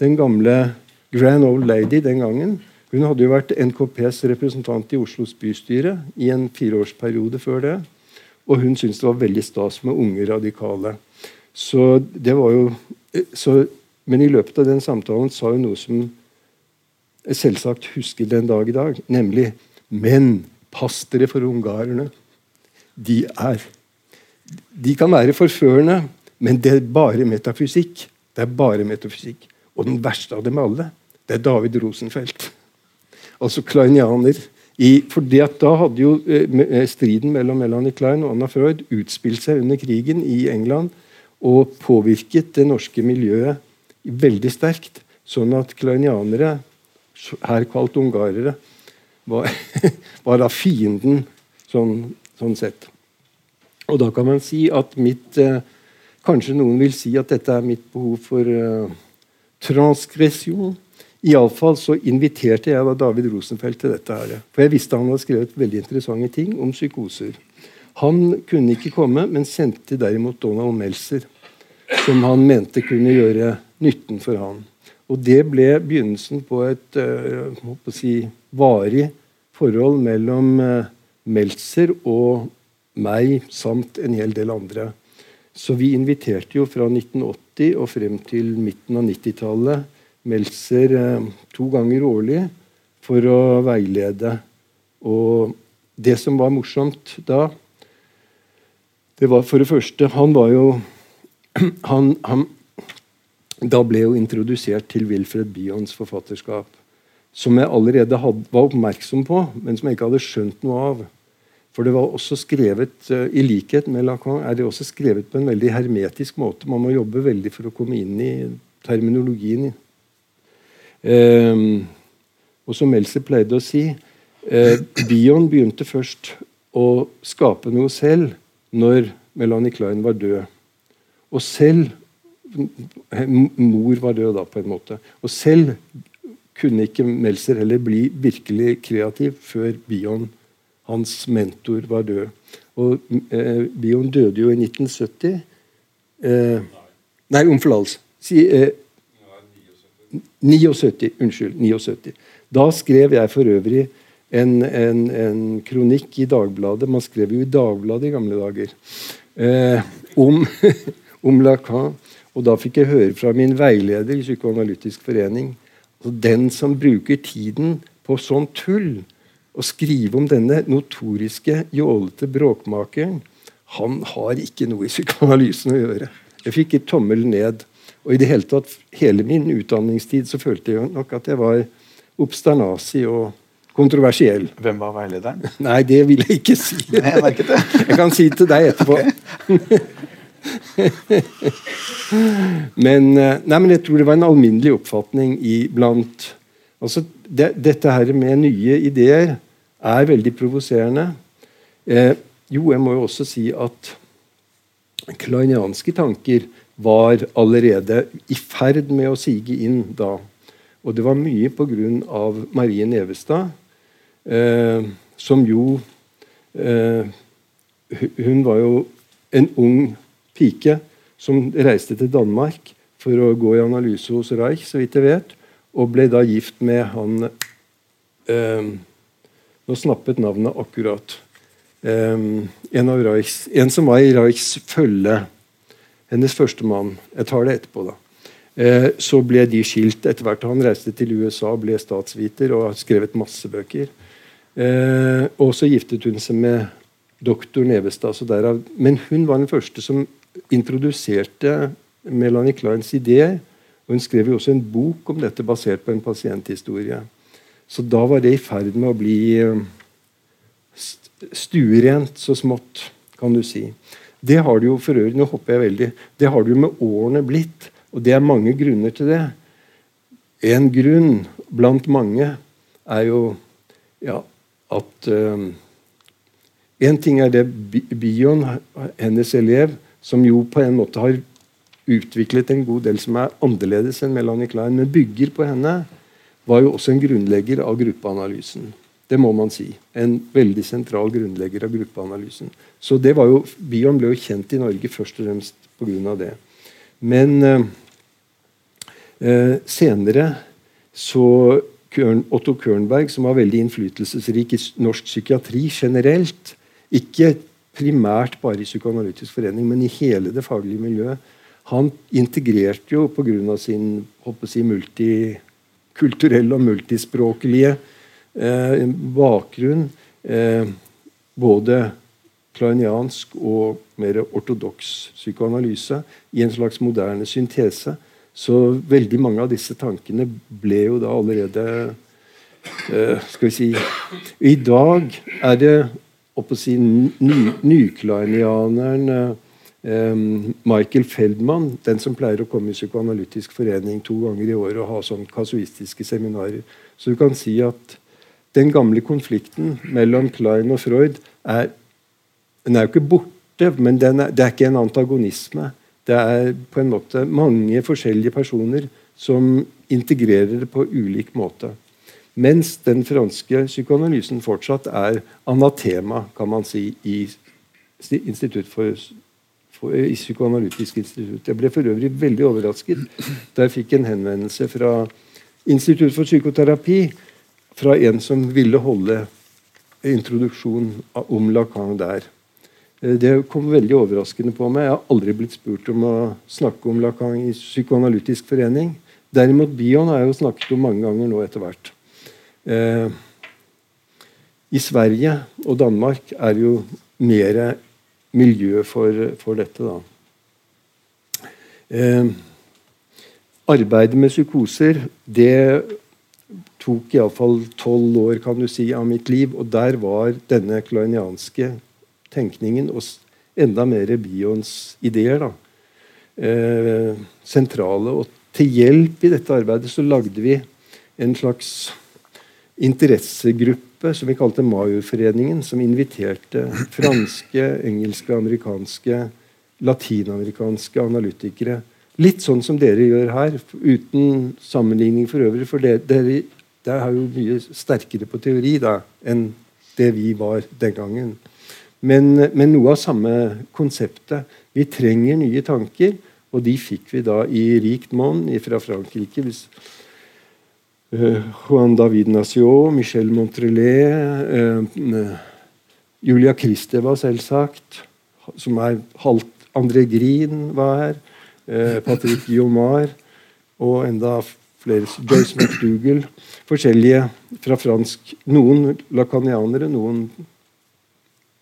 den gamle grand old lady den gangen. Hun hadde jo vært NKPs representant i Oslos bystyre i en fireårsperiode før det. Og hun syntes det var veldig stas med unge radikale. Så det var jo så, Men i løpet av den samtalen sa hun noe som jeg selvsagt husker den dag i dag, nemlig Men pass dere for ungarerne. De er De kan være forførende, men det er bare metafysikk. Det er bare metafysikk. Og den verste av dem alle, det er David Rosenfeldt. Altså kleinianer. I, fordi at Da hadde jo eh, striden mellom Melanie Klein og Anna Freud utspilt seg under krigen i England og påvirket det norske miljøet veldig sterkt. Sånn at kleinianere, her kalt ungarere, var, [laughs] var da fienden sånn, sånn, sett. Og da kan man si at mitt eh, Kanskje noen vil si at dette er mitt behov for eh, transgresjon. Iallfall så inviterte jeg da David Rosenfeldt til dette. her. For jeg visste han hadde skrevet veldig interessante ting om psykoser. Han kunne ikke komme, men sendte derimot Donald Meltzer, som han mente kunne gjøre nytten for han. Og Det ble begynnelsen på et uh, si, varig forhold mellom uh, Meltzer og meg samt en hel del andre. Så vi inviterte jo fra 1980 og frem til midten av 90-tallet Meltzer uh, to ganger årlig for å veilede. Og det som var morsomt da, det var for det første Han var jo [clears throat] han, han, da ble jo introdusert til Wilfred Bions forfatterskap. Som jeg allerede had, var oppmerksom på, men som jeg ikke hadde skjønt noe av. For det var også skrevet, uh, I likhet med Lacan er det også skrevet på en veldig hermetisk måte. Man må jobbe veldig for å komme inn i terminologien. Um, og som Else pleide å si, uh, Bion begynte først å skape noe selv når Melanie Klein var død. Og selv Mor var død da, på en måte. Og selv kunne ikke Meltzer heller bli virkelig kreativ før Bion, hans mentor, var død. Og eh, Bion døde jo i 1970. Eh, nei, om forlatelse. Si, eh, 79. Unnskyld. 79. Da skrev jeg for øvrig en, en, en, kronikk i Dagbladet. Man skrev jo i Dagbladet i gamle dager. Eh, om, [laughs] om, Lacan. Og da fikk jeg høre fra min veileder i Psykoanalytisk forening altså Den som bruker tiden på sånn tull, å skrive om denne notoriske, jålete bråkmakeren, han har ikke noe i psykoanalysen å gjøre. Jeg fikk et tommel ned. Og i det hele tatt, hele min utdanningstid så følte jeg nok at jeg var obsternasi og kontroversiell. Hvem var veilederen? [laughs] Nei, det vil jeg ikke si. Nei, jeg merket det. [laughs] Jeg kan si det til deg etterpå. [laughs] men, eh, nei, men jeg tror det var en alminnelig oppfatning iblant altså, det, Dette her med nye ideer er veldig provoserende. Eh, jo, jeg må jo også si at kleinianske tanker var allerede i ferd med å sige inn da. Og det var mye pga. Marie Nevestad, eh, som jo eh, Hun var jo en ung pike som reiste til Danmark for å gå i analyse hos Reich, så vidt jeg vet, og ble da gift med han eh, Nå snappet navnet akkurat. Um, en, Reichs, en, som var i Reichs følge. Hennes første mann. Jeg tar det etterpå, da. Uh, så ble de skilt etter hvert. Han reiste til USA, ble statsviter og har skrevet masse bøker. Uh, og så giftet hun seg med doktor Nevestad. Men hun var den første som introduserte Melanie Kleins ideer. Og hun skrev jo også en bok om dette basert på en pasienthistorie. Så da var det i ferd med å bli eh, stuerent så smått, kan du si. Det har det jo for øvrig, nå hopper jeg veldig, det har det jo med årene blitt. Og det er mange grunner til det. En grunn blant mange er jo ja, at um, En ting er det Bion, hennes elev, som jo på en måte har utviklet en god del som er annerledes enn Melanie Klein, men bygger på henne, var jo også en grunnlegger av gruppeanalysen. Det må man si. En veldig sentral grunnlegger av gruppeanalysen. Så det var jo, Bion ble jo kjent i Norge først og fremst pga. det. Men eh, eh, senere så Kørn, Otto Kørnberg, som var veldig innflytelsesrik i norsk psykiatri generelt, ikke primært bare i Psykoanalytisk forening, men i hele det faglige miljøet, han integrerte jo pga. sin håper si, multikulturelle og multispråklige eh, bakgrunn eh, både kleiniansk og mer ortodoks psykoanalyse i en slags moderne syntese. Så veldig mange av disse tankene ble jo da allerede eh, Skal vi si I dag er det å si, ny um, Michael Feldman, den som pleier å komme i Psykoanalytisk forening to ganger i året og ha sånn kasuistiske seminarer. Så du kan si at den gamle konflikten mellom Klein og Freud er den er jo ikke borte, men er, det er ikke en antagonisme. Det er på en måte mange forskjellige personer som integrerer det på ulik måte. Mens den franske psykoanalysen fortsatt er anatema, kan man si, i, institutt for, i Psykoanalytisk institutt. Jeg ble for øvrig veldig overrasket da jeg fikk en henvendelse fra Institutt for psykoterapi fra en som ville holde introduksjon om Lacan der. Eh, det kom veldig overraskende på meg. Jeg har aldri blitt spurt om å snakke om Lacan i Psykoanalytisk forening. Derimot Bion har jeg jo snakket om mange ganger nå etter hvert. Eh, I Sverige og Danmark er jo mer miljø for, for dette, da. Eh, arbeidet med psykoser det tok iallfall tolv år kan du si, av mitt liv. Og der var denne kleinianske tenkningen og enda mer Bions ideer da, eh, sentrale. Og til hjelp i dette arbeidet så lagde vi en slags interessegruppe som vi kalte Majorforeningen, som inviterte franske, engelske, amerikanske, latinamerikanske analytikere. Litt sånn som dere gjør her, uten sammenligning for øvrig. For dere, dere, er jo mye sterkere på teori da, enn det vi var den gangen. Men, men, noe av samme konseptet. Vi trenger nye tanker, og de fikk vi da i rikt monn fra Frankrike. Hvis, Juan David Naciot, Michel Montrelet, uh, Julia Kristeva, selvsagt, som er halvt André Green var her. Patrick Jomar, og enda flere Joyce McDougall. Forskjellige fra fransk. Noen lacanianere, noen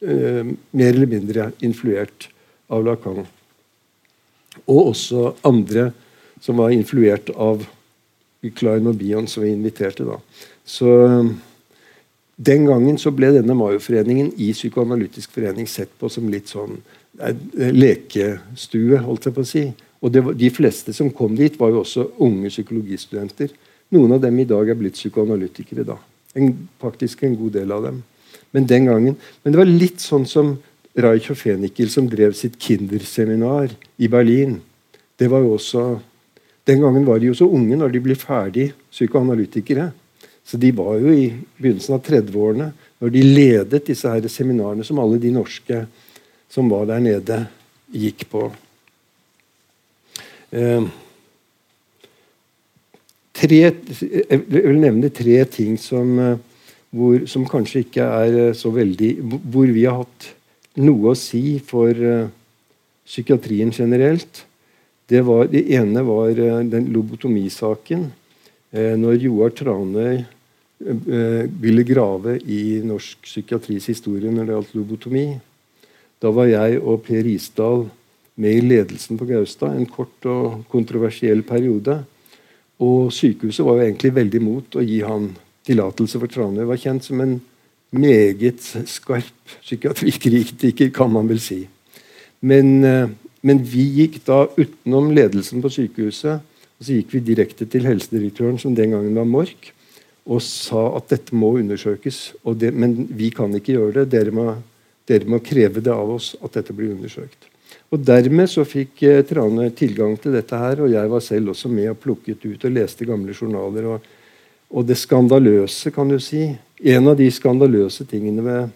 eh, mer eller mindre influert av Lacan. Og også andre som var influert av Klein og Bion, som vi inviterte. da. Så Den gangen så ble denne Mayo-foreningen i Psykoanalytisk forening sett på som litt sånn eh, lekestue, holdt jeg på å si. Og var, De fleste som kom dit, var jo også unge psykologistudenter. Noen av dem i dag er blitt psykoanalytikere. da. En, faktisk en god del av dem. Men den gangen, men det var litt sånn som Reich og Fenikel, som drev sitt Kinderseminar i Berlin. Det var jo også, Den gangen var de jo så unge når de ble ferdig psykoanalytikere. Så de var jo i begynnelsen av 30-årene når de ledet disse her seminarene som alle de norske som var der nede, gikk på. Eh, tre, jeg vil nevne tre ting som eh, hvor, som kanskje ikke er eh, så veldig Hvor vi har hatt noe å si for uh, psykiatrien generelt. Det, var, det ene var uh, den lobotomisaken. Uh, når Joar Tranøy ville grave i norsk psykiatris historie når det gjaldt lobotomi. Da var jeg og Per Risdal med i ledelsen på Gaustad en kort og kontroversiell periode. Og sykehuset var jo egentlig veldig imot å gi han tillatelse for Tranøy, var kjent som en meget skarp psykiatrikritiker, kan man vel si. Men, eh, men, vi gikk da utenom ledelsen på sykehuset og så gikk vi direkte til helsedirektøren, som den gangen var Mork, og sa at dette må undersøkes. Det, men vi kan ikke gjøre det. Dere må, dere må, kreve det av oss at dette blir undersøkt. Og Dermed så fikk eh, Trane tilgang til dette her, og jeg var selv også med og plukket ut og leste gamle journaler. og og det skandaløse, kan du si En av de skandaløse tingene ved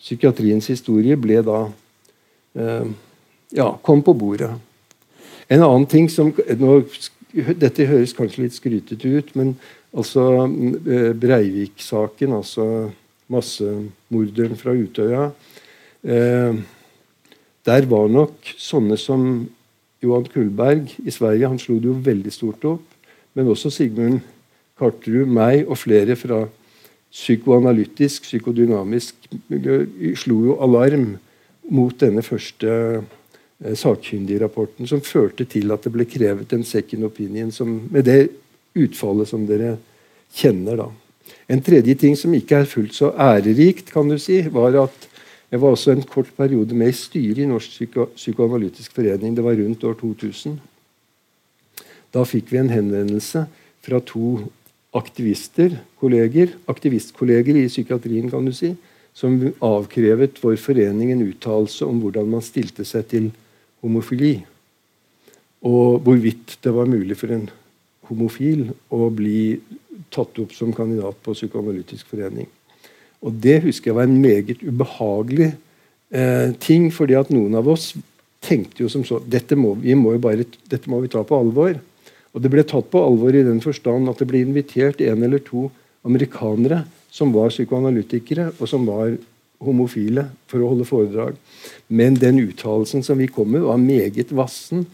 psykiatriens historie ble da eh, ja, kom på bordet. En annen ting som nå, Dette høres kanskje litt skrytete ut, men altså eh, Breivik-saken, altså massemorderen fra Utøya eh, Der var nok sånne som Johan Kullberg i Sverige, han slo det jo veldig stort opp. Men også Sigmund Karterud, meg og flere fra psykoanalytisk, psykodynamisk slo jo alarm mot denne første sakkyndigrapporten, som førte til at det ble krevet en second opinion som, med det utfallet som dere kjenner. da. En tredje ting som ikke er fullt så ærerikt, kan du si, var at jeg var også en kort periode med i styret i Norsk Psyko psykoanalytisk forening. Det var rundt år 2000. Da fikk vi en henvendelse fra to aktivister, kolleger, aktivistkolleger i psykiatrien, kan du si, som avkrevet vår forening en uttalelse om hvordan man stilte seg til homofili. Og hvorvidt det var mulig for en homofil å bli tatt opp som kandidat på Psykoanalytisk forening. Og Det husker jeg var en meget ubehagelig eh, ting, fordi at noen av oss tenkte jo som så dette må, vi må bare, dette må vi ta på alvor. Og Det ble tatt på alvor i den forstand at det ble invitert en eller to amerikanere som var psykoanalytikere og som var homofile, for å holde foredrag. Men den uttalelsen som vi kom med, var meget vassen.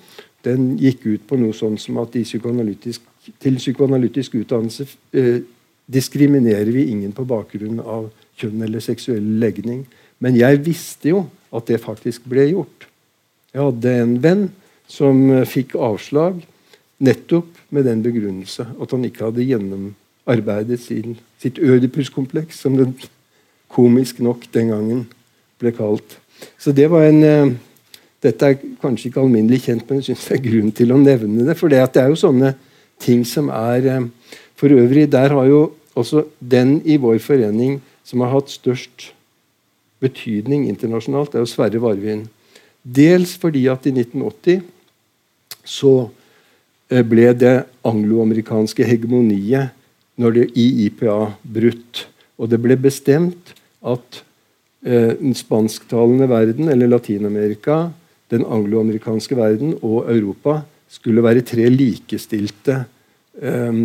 Den gikk ut på noe sånn som at psykoanalytisk, til psykoanalytisk utdannelse eh, diskriminerer vi ingen på bakgrunn av kjønn eller seksuell legning. Men jeg visste jo at det faktisk ble gjort. Jeg hadde en venn som fikk avslag Nettopp med den begrunnelse at han ikke hadde gjennomarbeidet sin, sitt ødipuskompleks, som det komisk nok den gangen ble kalt. Så det var en uh, Dette er kanskje ikke alminnelig kjent, men jeg syns det er grunn til å nevne det. For det, er jo sånne ting som er uh, For øvrig, der har jo også den i vår forening som har hatt størst betydning internasjonalt, det er jo Sverre Varvin. Dels fordi at i 1980 så eh, ble det angloamerikanske hegemoniet når det, i IPA brutt. Og det ble bestemt at eh, den spansktalende verden, eller Latin-Amerika, den angloamerikanske verden og Europa skulle være tre likestilte eh,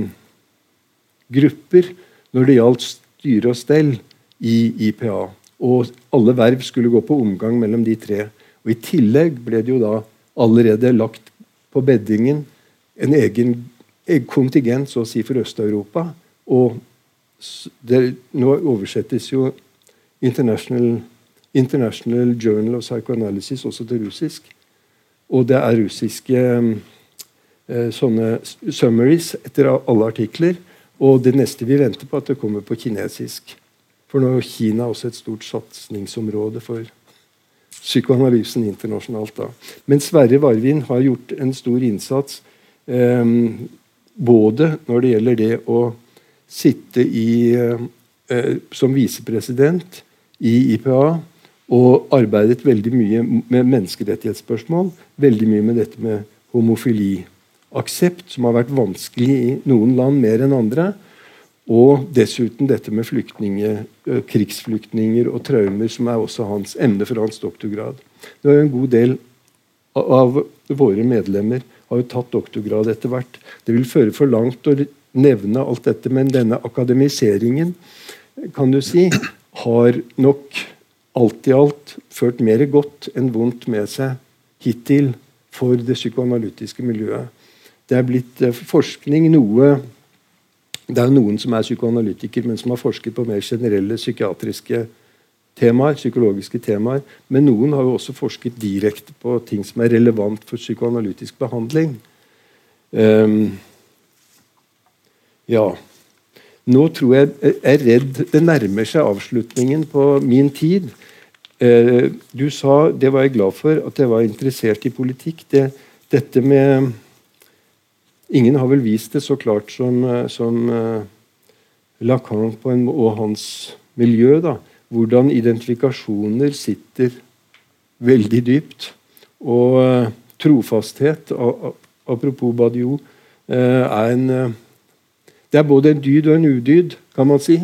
grupper når det gjaldt styre og stell i IPA. Og alle verv skulle gå på omgang mellom de tre. Og I tillegg ble det jo da allerede lagt på beddingen en egen, egen kontingent så å si for Øst-Europa. Og det, nå oversettes jo International, International, Journal of Psychoanalysis også til russisk. Og det er russiske eh, sånne summaries etter alle artikler. Og det neste vi venter på, at det kommer på kinesisk. For nå er Kina også et stort satsingsområde for psykoanalysen internasjonalt. da. Men Sverre Varvin har gjort en stor innsats eh, både når det gjelder det å sitte i, eh, som visepresident i IPA og arbeidet veldig mye med menneskerettighetsspørsmål. Veldig mye med dette med homofili. Aksept, som har vært vanskelig i noen land mer enn andre. Og dessuten dette med krigsflyktninger og traumer, som er også hans emne for hans doktorgrad. Det er En god del av våre medlemmer har jo tatt doktorgrad etter hvert. Det vil føre for langt å nevne alt dette, men denne akademiseringen kan du si, har nok alt i alt ført mer godt enn vondt med seg hittil for det psykoanalytiske miljøet. Det er blitt eh, forskning noe det er noen som er psykoanalytiker, men som har forsket på mer generelle psykiatriske temaer, psykologiske temaer. Men noen har jo også forsket direkte på ting som er relevant for psykoanalytisk behandling. Um, ja. Nå tror jeg jeg er redd det nærmer seg avslutningen på min tid. Uh, du sa, det var jeg glad for, at jeg var interessert i politikk. Det, dette med Ingen har vel vist det så klart som, eh, som Lacan en, og hans miljø. Da. Hvordan identifikasjoner sitter veldig dypt. Og trofasthet, apropos Badiou, er en Det er både en dyd og en udyd, kan man si,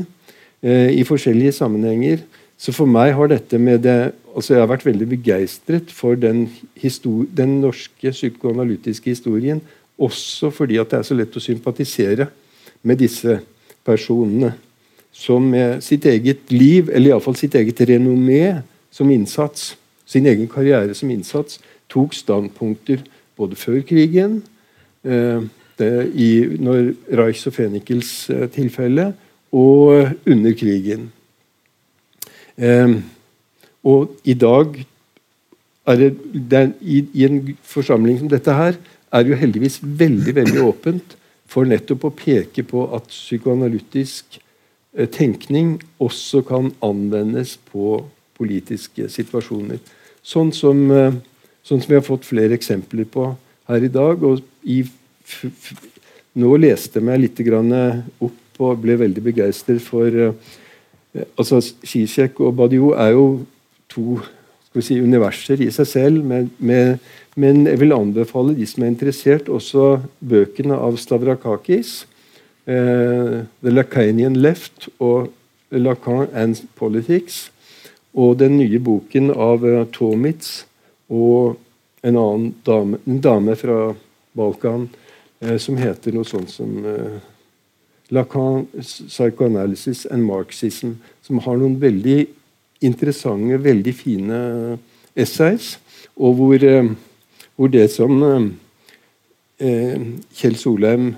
i forskjellige sammenhenger. Så for meg har dette med det altså Jeg har vært veldig begeistret for den, den norske psykoanalytiske historien også fordi at det er så lett å sympatisere med disse personene som med sitt eget liv, eller iallfall sitt eget renommé som innsats, sin egen karriere som innsats, tok standpunkter både før krigen, eh, det, i når Reichs og Fenikels eh, tilfelle, og under krigen. Eh, og i dag er det, det er, i, i en forsamling som dette her er jo heldigvis veldig veldig åpent for nettopp å peke på at psykoanalytisk eh, tenkning også kan anvendes på politiske situasjoner. Sånn som, eh, sånn som vi har fått flere eksempler på her i dag. og i nå leste jeg meg litt opp og ble veldig begeistret for uh, altså Zizek og Badiou er jo to si, universer i seg selv, med, med men jeg vil anbefale de som er interessert, også bøkene av Stavrakakis. Uh, The Lacanian Left og Lacan and Politics. Og den nye boken av uh, Tomitz og en annen dame, en dame fra Balkan eh, som heter noe sånt som eh, Lacan, Psychoanalysis and Marxism. Som har noen veldig interessante, veldig fine essays. Og hvor eh, hvor det som eh, Kjell Solheim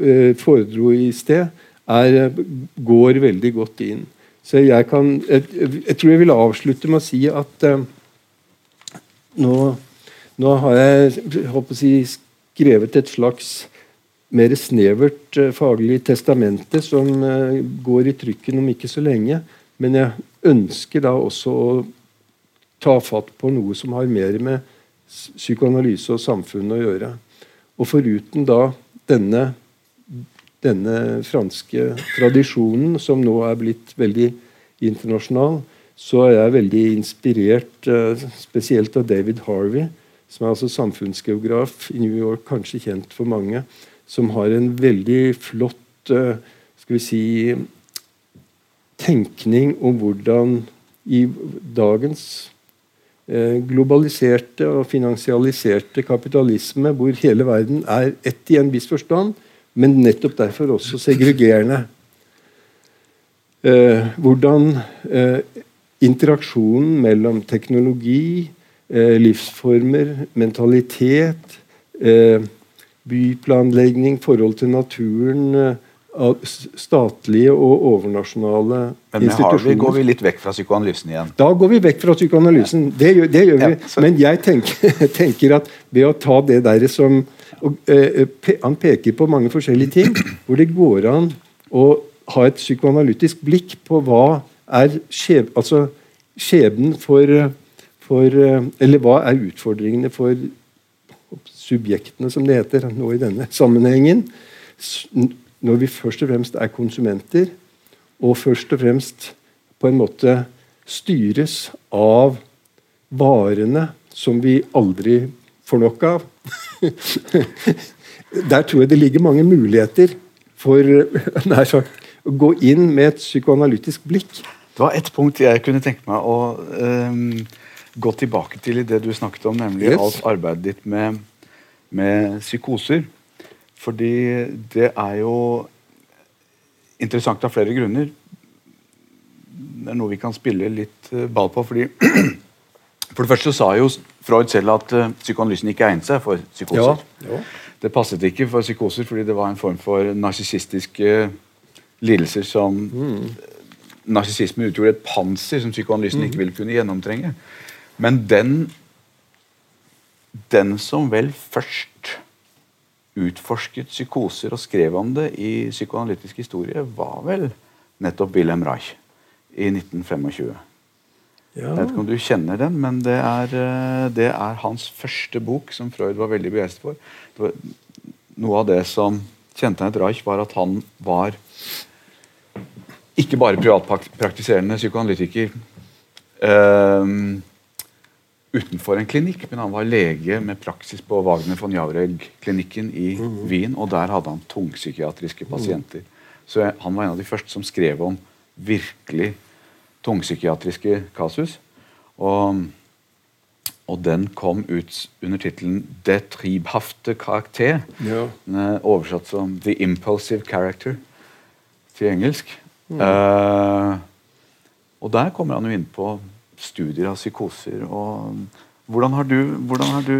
eh, foredro i sted, er, går veldig godt inn. Så jeg kan jeg, jeg, tror jeg vil avslutte med å si at eh, nå, nå, har jeg håper å si, skrevet et slags mer snevert uh, faglig testamente som uh, går i trykken om ikke så lenge. Men jeg ønsker da også å ta fatt på noe som har mer med psykoanalyse og samfunn å gjøre. Og foruten da denne, denne franske tradisjonen, som nå er blitt veldig internasjonal, så er jeg veldig inspirert uh, spesielt av David Harvey, som er altså samfunnsgeograf i New York, kanskje kjent for mange, som har en veldig flott uh, skal vi si, tenkning om hvordan i dagens uh, globaliserte og finansialiserte kapitalisme, hvor hele verden er ett i en viss forstand, men nettopp derfor også segregerende. hvordan interaksjonen mellom teknologi, eh, livsformer, mentalitet, eh, byplanlegging, forhold til naturen, eh, statlige og overnasjonale Men institusjoner. Men går vi litt vekk fra psykoanalysen igjen. Da går vi vekk fra psykoanalysen. Ja. Det, gjør, det gjør vi. Men jeg tenker, [laughs] tenker, at ved å ta det der som og, eh, pe, Han peker på mange forskjellige ting [clears throat] hvor det går an å ha et psykoanalytisk blikk på hva er skjeb, altså skjebnen for, for, Eller hva er utfordringene for subjektene, som det heter nå i denne sammenhengen? Når vi først og fremst er konsumenter, og først og fremst på en måte styres av varene som vi aldri får nok av. [laughs] Der tror jeg det ligger mange muligheter for [laughs] sagt, å gå inn med et psykoanalytisk blikk. Det var ett punkt jeg kunne tenke meg å um, gå tilbake til det du snakket om, nemlig yes. alt arbeidet ditt med, med, psykoser. Fordi det er jo interessant av flere grunner. Det er noe vi kan spille litt uh, ball på. fordi [clears throat] For det første sa jo Freud selv at uh, psykoanalysen ikke egnet seg for psykoser. Ja, ja. Det passet ikke for psykoser fordi det var en form for narsissistiske lidelser som mm narsissisme utgjorde et panser som psykoanalysen ikke mhm. ville kunne gjennomtrenge. Men den, den som vel først utforsket psykoser og skrev om det i psykoanalytisk historie, var vel nettopp Wilhelm Reich i 1925. Ja. Jeg vet ikke om du kjenner den, men det er, eh, det er, hans første bok, som Freud var veldig begeistret for. noe av det som kjennetegnet Reich, var at han var ikke bare privatpraktiserende psykoanalytiker uh, utenfor en klinikk, men han var lege med praksis på Wagner von Jaureg-klinikken i mm. Wien, og der hadde han tungpsykiatriske pasienter. Så han var en av de første som skrev om virkelig tungpsykiatriske kasus. Og, og den kom ut under tittelen 'Det tribhafte karakter', ja. oversatt som 'The Impulsive Character' til engelsk. Uh, og der kommer han jo inn på studier av psykoser. og Hvordan har du, hvordan har du,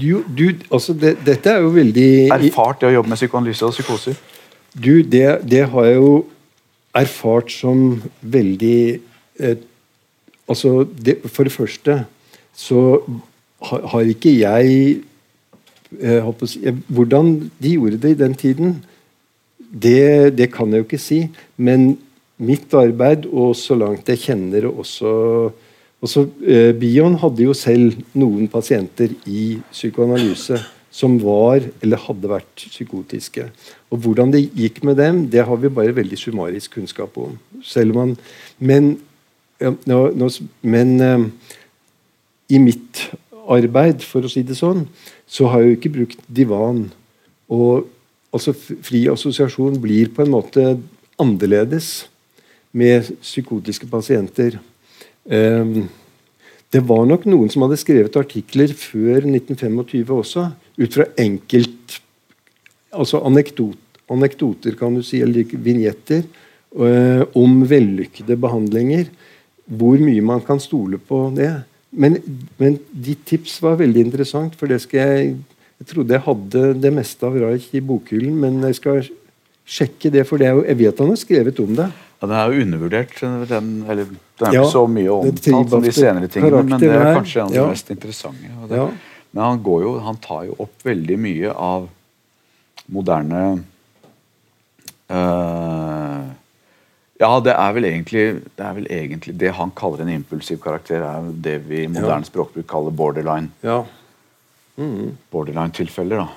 du, du altså det, Dette er jo veldig Erfart det å jobbe med psykoanalyse og psykoser? Du, det, det har jeg jo erfart som veldig eh, Altså, det, for det første så har, har ikke jeg eh, håper, Hvordan de gjorde det i den tiden, det, det, kan jeg jo ikke si. Men mitt arbeid, og så langt jeg kjenner også, også eh, Bion hadde jo selv noen pasienter i psykoanalyse som var eller hadde vært psykotiske. Og Hvordan det gikk med dem, det har vi bare veldig summarisk kunnskap om. Selv om man, men, ja, nå, men eh, i mitt arbeid, for å si det sånn, så har jeg jo ikke brukt divan. Og altså Fri assosiasjon blir på en måte annerledes med psykotiske pasienter. Um, det var nok noen som hadde skrevet artikler før 1925 også, ut fra enkelt altså anekdot, anekdoter, kan du si, eller vignetter, uh, om vellykkede behandlinger. Hvor mye man kan stole på det. Men, men ditt tips var veldig interessant, for det skal jeg jeg trodde jeg hadde det meste av Reich i bokhyllen, men jeg skal sjekke det, for det jeg vet han har skrevet om det. Ja, Den er jo undervurdert. Den, eller, den er ja, ikke så mye omtalt som de senere tingene, men det er kanskje en av de ja. mest interessante. Det, ja. Men han, går jo, han tar jo opp veldig mye av moderne eh, Ja, det er, vel egentlig, det er vel egentlig det han kaller en impulsiv karakter, er det vi i moderne språkbruk kaller borderline. Ja. borderline-tilfeller. da.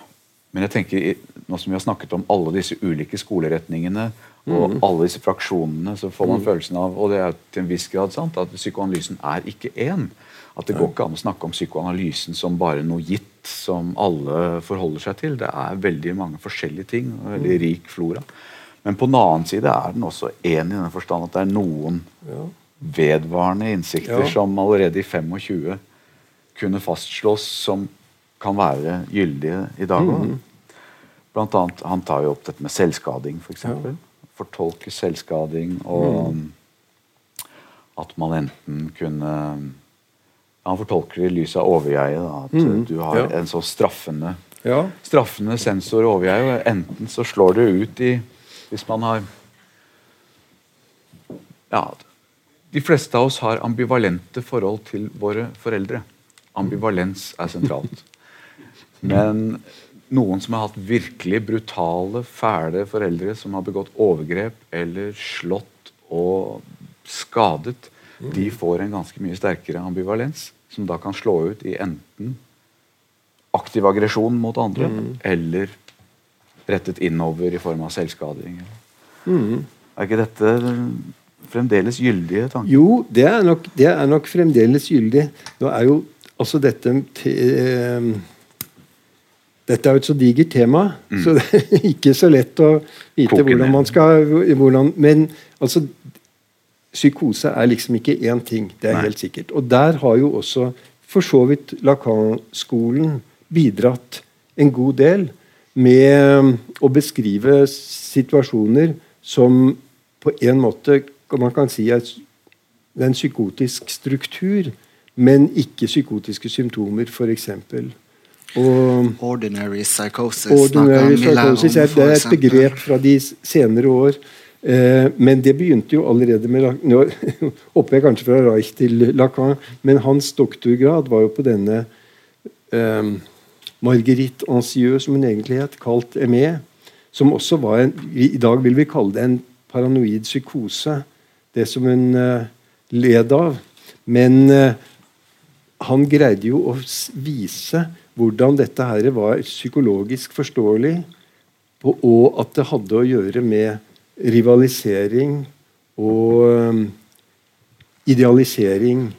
Men jeg tenker, nå som vi har snakket om alle disse ulike skoleretningene og alle disse fraksjonene, så får man følelsen av og det er til en viss grad sant, at psykoanalysen er ikke én. At det går ikke an å snakke om psykoanalysen som bare noe gitt som alle forholder seg til. Det er veldig mange forskjellige ting. og veldig rik flora. Men på den annen side er den også én i den forstand at det er noen vedvarende innsikter Ja. som allerede i 25 kunne fastslås som kan være gyldige i dag òg. Mm. Blant annet, Han tar jo opp dette med selvskading, f.eks. For Fortolke selvskading og mm. at man enten kunne Han fortolker det i lys av overjeget. At mm. du har ja. en så straffende ja. straffende sensor overjeget. og Enten så slår det ut i Hvis man har Ja, de fleste av oss har ambivalente forhold til våre foreldre. Ambivalens er sentralt. [laughs] Men noen som har hatt virkelig brutale, fæle foreldre som har begått overgrep eller slått og skadet, de får en ganske mye sterkere ambivalens, som da kan slå ut i enten aktiv aggresjon mot andre, eller rettet innover i form av selvskading. Er ikke dette fremdeles gyldige tanker? Jo, det er, nok, det er nok fremdeles gyldig. Nå er jo altså dette til, eh, Dette er jo et så digert tema, så [laughs] det er ikke så lett å vite Koken, hvordan man skal hvordan, Men altså Psykose er liksom ikke én ting, det er Nei. helt sikkert. Og der har jo også for så vidt Lacan-skolen bidratt en god del med å beskrive situasjoner som på en måte man kan si er en psykotisk struktur, men ikke psykotiske symptomer, f.eks. Og Ordinary psychosis ordinary psychosis er, det er et begrep fra de senere år. Eh, men det begynte jo allerede med Nå [laughs] hopper jeg kanskje fra Reich til Lacan, men hans doktorgrad var jo på denne eh, Marguerite Ancieux, som hun egentlig het, kalt ME. Som også var en I dag vil vi kalle det en paranoid psykose. Det som hun eh, led av. Men eh, han greide jo å vise hvordan dette her var psykologisk forståelig, og, at det hadde å gjøre med rivalisering og um, idealisering.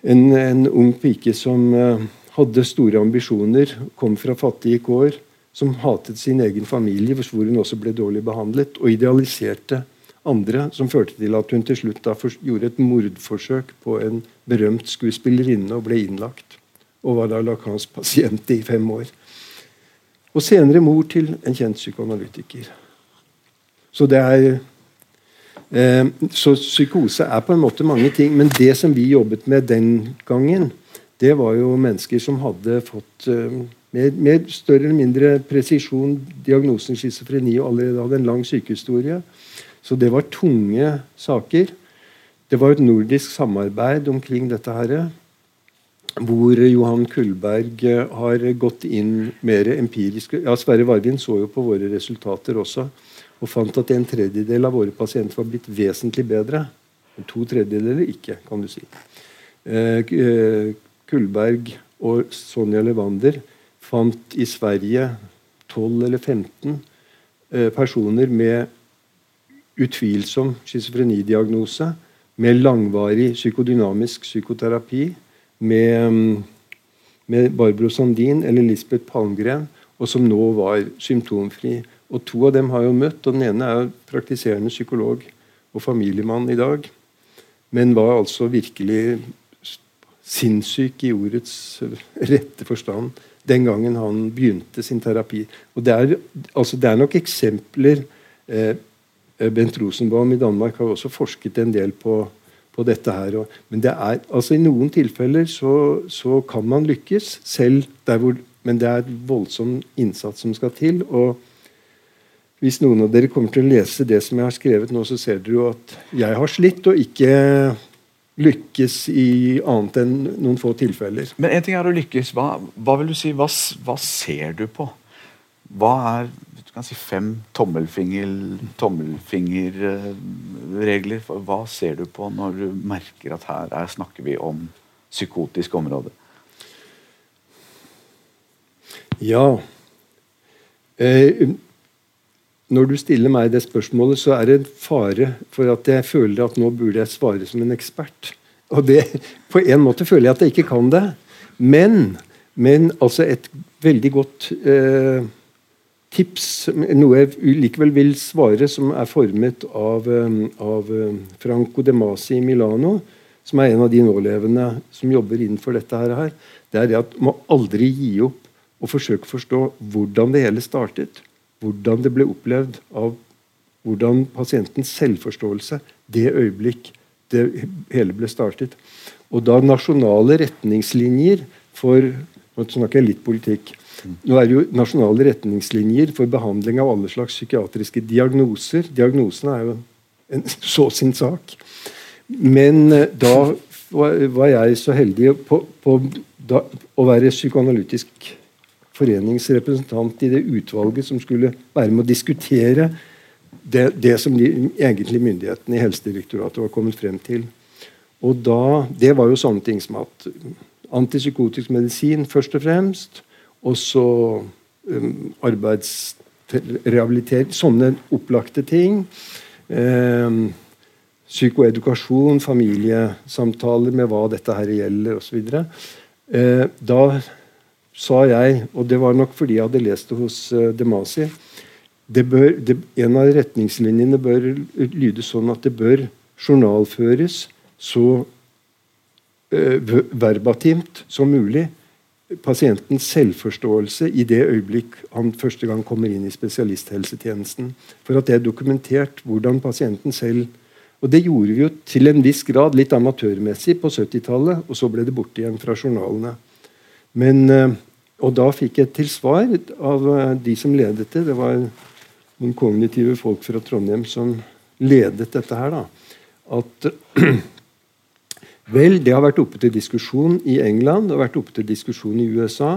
En, en ung pike som eh, hadde store ambisjoner, kom fra fattige kår, som hatet sin egen familie, hvor hun også ble dårlig behandlet, og idealiserte andre, som førte til at hun til slutt gjorde et mordforsøk på en berømt skuespillerinne og ble innlagt. Og var da Lacans pasient i fem år. Og senere mor til en kjent psykoanalytiker. Så det er eh, Så psykose er på en måte mange ting. Men det som vi jobbet med den gangen, det var jo mennesker som hadde fått eh, med, med større eller mindre presisjon diagnosen schizofreni og allerede hadde en lang sykehistorie. Så det var tunge saker. Det var et nordisk samarbeid omkring dette her, hvor Johan Kullberg eh, har gått inn mer empirisk. Ja, Sverre Varvin så jo på våre resultater også og fant at en tredjedel av våre pasienter var blitt vesentlig bedre. To tredjedeler ikke, kan du si. Eh, eh, Kullberg og Sonja Levander fant i Sverige 12 eller 15 eh, personer med utvilsom schizofrenidiagnose, med langvarig psykodynamisk psykoterapi, med, mm, med Barbro Sandin eller Lisbeth Palmgren, og som nå var symptomfri. Og To av dem har jo møtt, og den ene er praktiserende psykolog og familiemann i dag. Men var altså virkelig sinnssyk i ordets rette forstand den gangen han begynte sin terapi. Og Det er, altså det er nok eksempler eh, Bent Rosenbaum i Danmark har også forsket en del på, på dette her. Men det er, altså i noen tilfeller så, så kan man lykkes, selv der hvor Men det er voldsom innsats som skal til. og hvis noen av dere kommer til å lese det som jeg har skrevet nå, så ser dere jo at jeg har slitt og ikke lykkes i annet enn noen få tilfeller. Men en ting er å lykkes. Hva, hva vil du si, hva, hva, ser du på? Hva er du kan si fem tommelfingerregler? Tommelfinger, hva ser du på når du merker at her er, snakker vi om psykotisk område? Ja. Eh, når du stiller meg det spørsmålet, så er det en fare for at jeg føler at nå burde jeg svare som en ekspert. Og det, På en måte føler jeg at jeg ikke kan det. Men, men altså et veldig godt eh, tips, noe jeg likevel vil svare, som er formet av, eh, av eh, Franco De Masi i Milano, som er en av de nålevende som jobber innenfor dette her, det er det at man aldri gi opp og forsøke å forstå hvordan det hele startet hvordan det ble opplevd av hvordan pasientens selvforståelse det øyeblikk det hele ble startet. Og da nasjonale retningslinjer for Nå snakker jeg litt politikk. Nå er det jo nasjonale retningslinjer for behandling av alle slags psykiatriske diagnoser. Diagnosene er jo en [laughs] så sin sak. Men eh, da var jeg så heldig på, på da, å være psykoanalytisk foreningsrepresentant i det utvalget som skulle være med å diskutere det, det som de egentlig myndighetene i Helsedirektoratet var kommet frem til. Og da, Det var jo sånne ting som at antipsykotisk medisin først og fremst, og så um, arbeidsrehabilitering Sånne opplagte ting. Um, psykoedukasjon, familiesamtaler med hva dette her gjelder osv. Uh, da sa jeg, og det var nok fordi jeg hadde lest det hos uh, Demasi det bør, det, En av retningslinjene bør lyde sånn at det bør journalføres så uh, verbatimt som mulig pasientens selvforståelse i det øyeblikk han første gang kommer inn i spesialisthelsetjenesten. For at det er dokumentert hvordan pasienten selv Og det gjorde vi jo til en viss grad litt amatørmessig på 70-tallet, og så ble det borte igjen fra journalene. Men uh, og da fikk jeg til svar av eh, de som ledet det. Det var noen kognitive folk fra Trondheim som ledet dette her. da, At [clears throat] Vel, det har vært oppe til diskusjon i England og vært oppe til diskusjon i USA.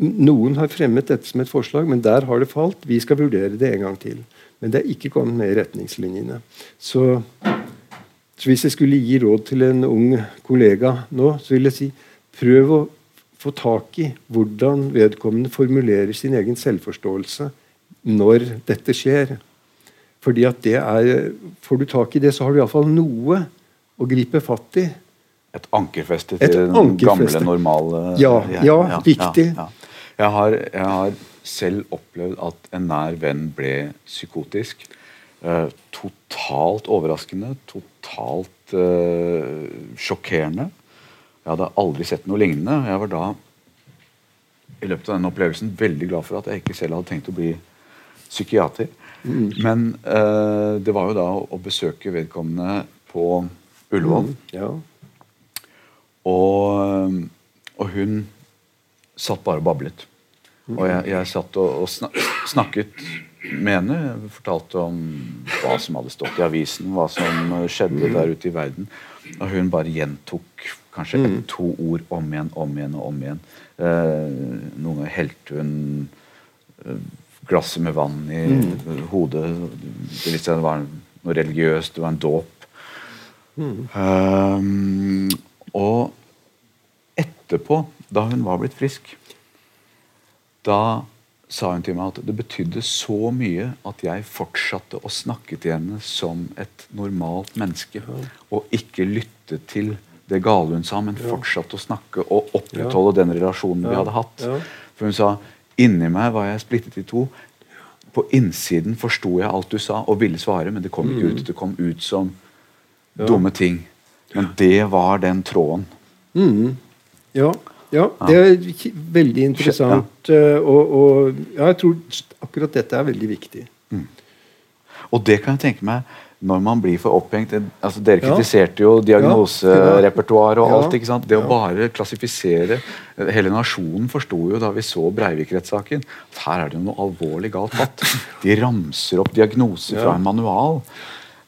Noen har fremmet dette som et forslag, men der har det falt. Vi skal vurdere det en gang til. Men det er ikke kommet med i retningslinjene. Så, så hvis jeg skulle gi råd til en ung kollega nå, så vil jeg si prøv å få tak i hvordan vedkommende formulerer sin egen selvforståelse når dette skjer. Fordi at det er, Får du tak i det, så har du iallfall noe å gripe fatt i. Et ankerfeste til Et den gamle, normale Ja, ja, ja viktig. Ja, jeg, har, jeg, har, selv opplevd at en nær venn ble psykotisk. Eh, totalt overraskende. Totalt eh, sjokkerende. Jeg hadde aldri sett noe lignende. Jeg var da i løpet av denne opplevelsen veldig glad for at jeg ikke selv hadde tenkt å bli psykiater. Mm. Men uh, det var jo da å, besøke vedkommende på Ullevål. Mm. Ja. Og, og, hun satt bare og bablet. Mm. Og jeg, jeg satt og, og, snakket med henne. Fortalte om hva som hadde stått i avisen, hva som skjedde mm. der ute i verden. Og hun bare gjentok kanskje et, to ord om igjen, om igjen og om igjen. Eh, noen ganger helte hun eh, glasset med vann i mm. hodet. Det, det var noe religiøst, det var en dåp. Mm. Um, og etterpå, da hun var blitt frisk, da sa hun til meg at det betydde så mye at jeg fortsatte å snakke til henne som et normalt menneske, og ikke lytte til det gale hun sa, men fortsatte å snakke og opprettholde den relasjonen vi hadde hatt. For hun sa inni meg var jeg splittet i to. På innsiden forsto jeg alt du sa og ville svare, men det kom ikke mm. ut. Det kom ut som dumme ting. Men det var den tråden. Mm. Ja. ja. det er veldig interessant. Eh, og, og ja, jeg tror akkurat dette er veldig viktig. Mm. Og det kan jeg tenke meg når man blir for opphengt altså Dere kritiserte jo diagnoserepertoaret og alt. ikke sant? Det å bare klassifisere Hele nasjonen forsto jo da vi så Breivik-rettssaken at her er det noe alvorlig galt fatt. De ramser opp diagnoser fra en manual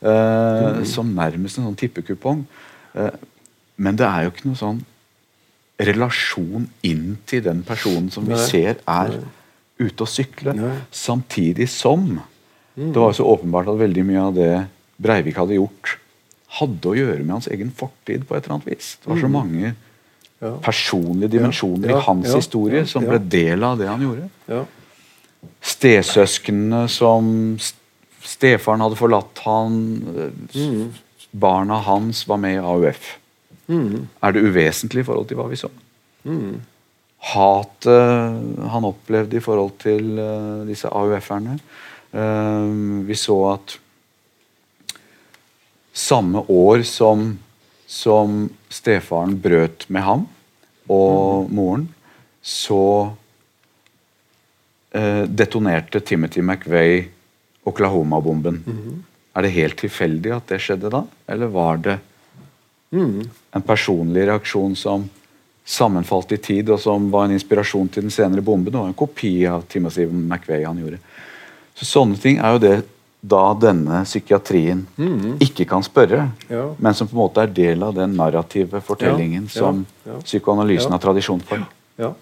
eh, som nærmest en sånn tippekupong. Eh, men det er jo ikke noe sånn relasjon inn til den personen som vi Nei. ser er ute å sykle. Nei. Samtidig som det var så åpenbart at veldig mye av det Breivik hadde gjort, hadde å gjøre med hans egen fortid på et eller annet vis. Det var så mange Ja. personlige dimensjoner Ja, i hans historie som ble del av det han gjorde. Stesøsknene som stefaren hadde forlatt han, eh, barna hans var med i AUF. Er det uvesentlig i forhold til hva vi så? Hatet han opplevde i forhold til uh, disse AUF-erne. uh, vi så at samme år som, som stefaren brøt med ham og moren, så uh, detonerte Timothy McVeigh Oklahoma-bomben. Er det helt tilfeldig at det skjedde da, eller var det en personlig reaksjon som sammenfalt i tid, og som var en inspirasjon til den senere bomben, og en kopi av Timothy McVeigh han gjorde? Så Sånne ting er jo det da denne psykiatrien ikke kan spørre, Ja. men som på en måte er del av den narrative fortellingen Ja, ja, som psykoanalysen Ja. har tradisjon for. Ja.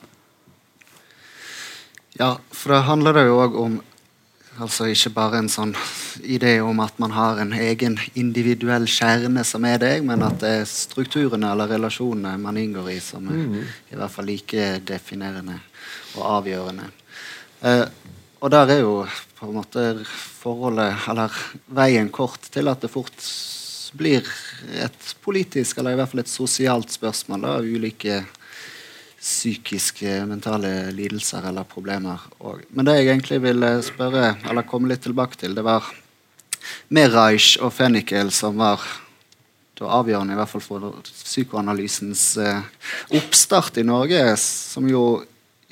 Ja, for det handler det jo òg om altså ikke bare en sånn idé om at man har en egen individuell kjerne som er deg, men at det er strukturene eller relasjonene man inngår i, som er i hvert fall like definerende og avgjørende. Eh, og der er jo på en måte forholdet, eller veien kort til at det fort blir et politisk, eller i hvert fall et sosialt spørsmål da, av ulike psykiske, mentale lidelser eller problemer. Og, men det jeg egentlig ville spørre, eller komme litt tilbake til, det var med Reich og Fennikel som var avgjørende, i hvert fall for psykoanalysens eh, oppstart i Norge, som jo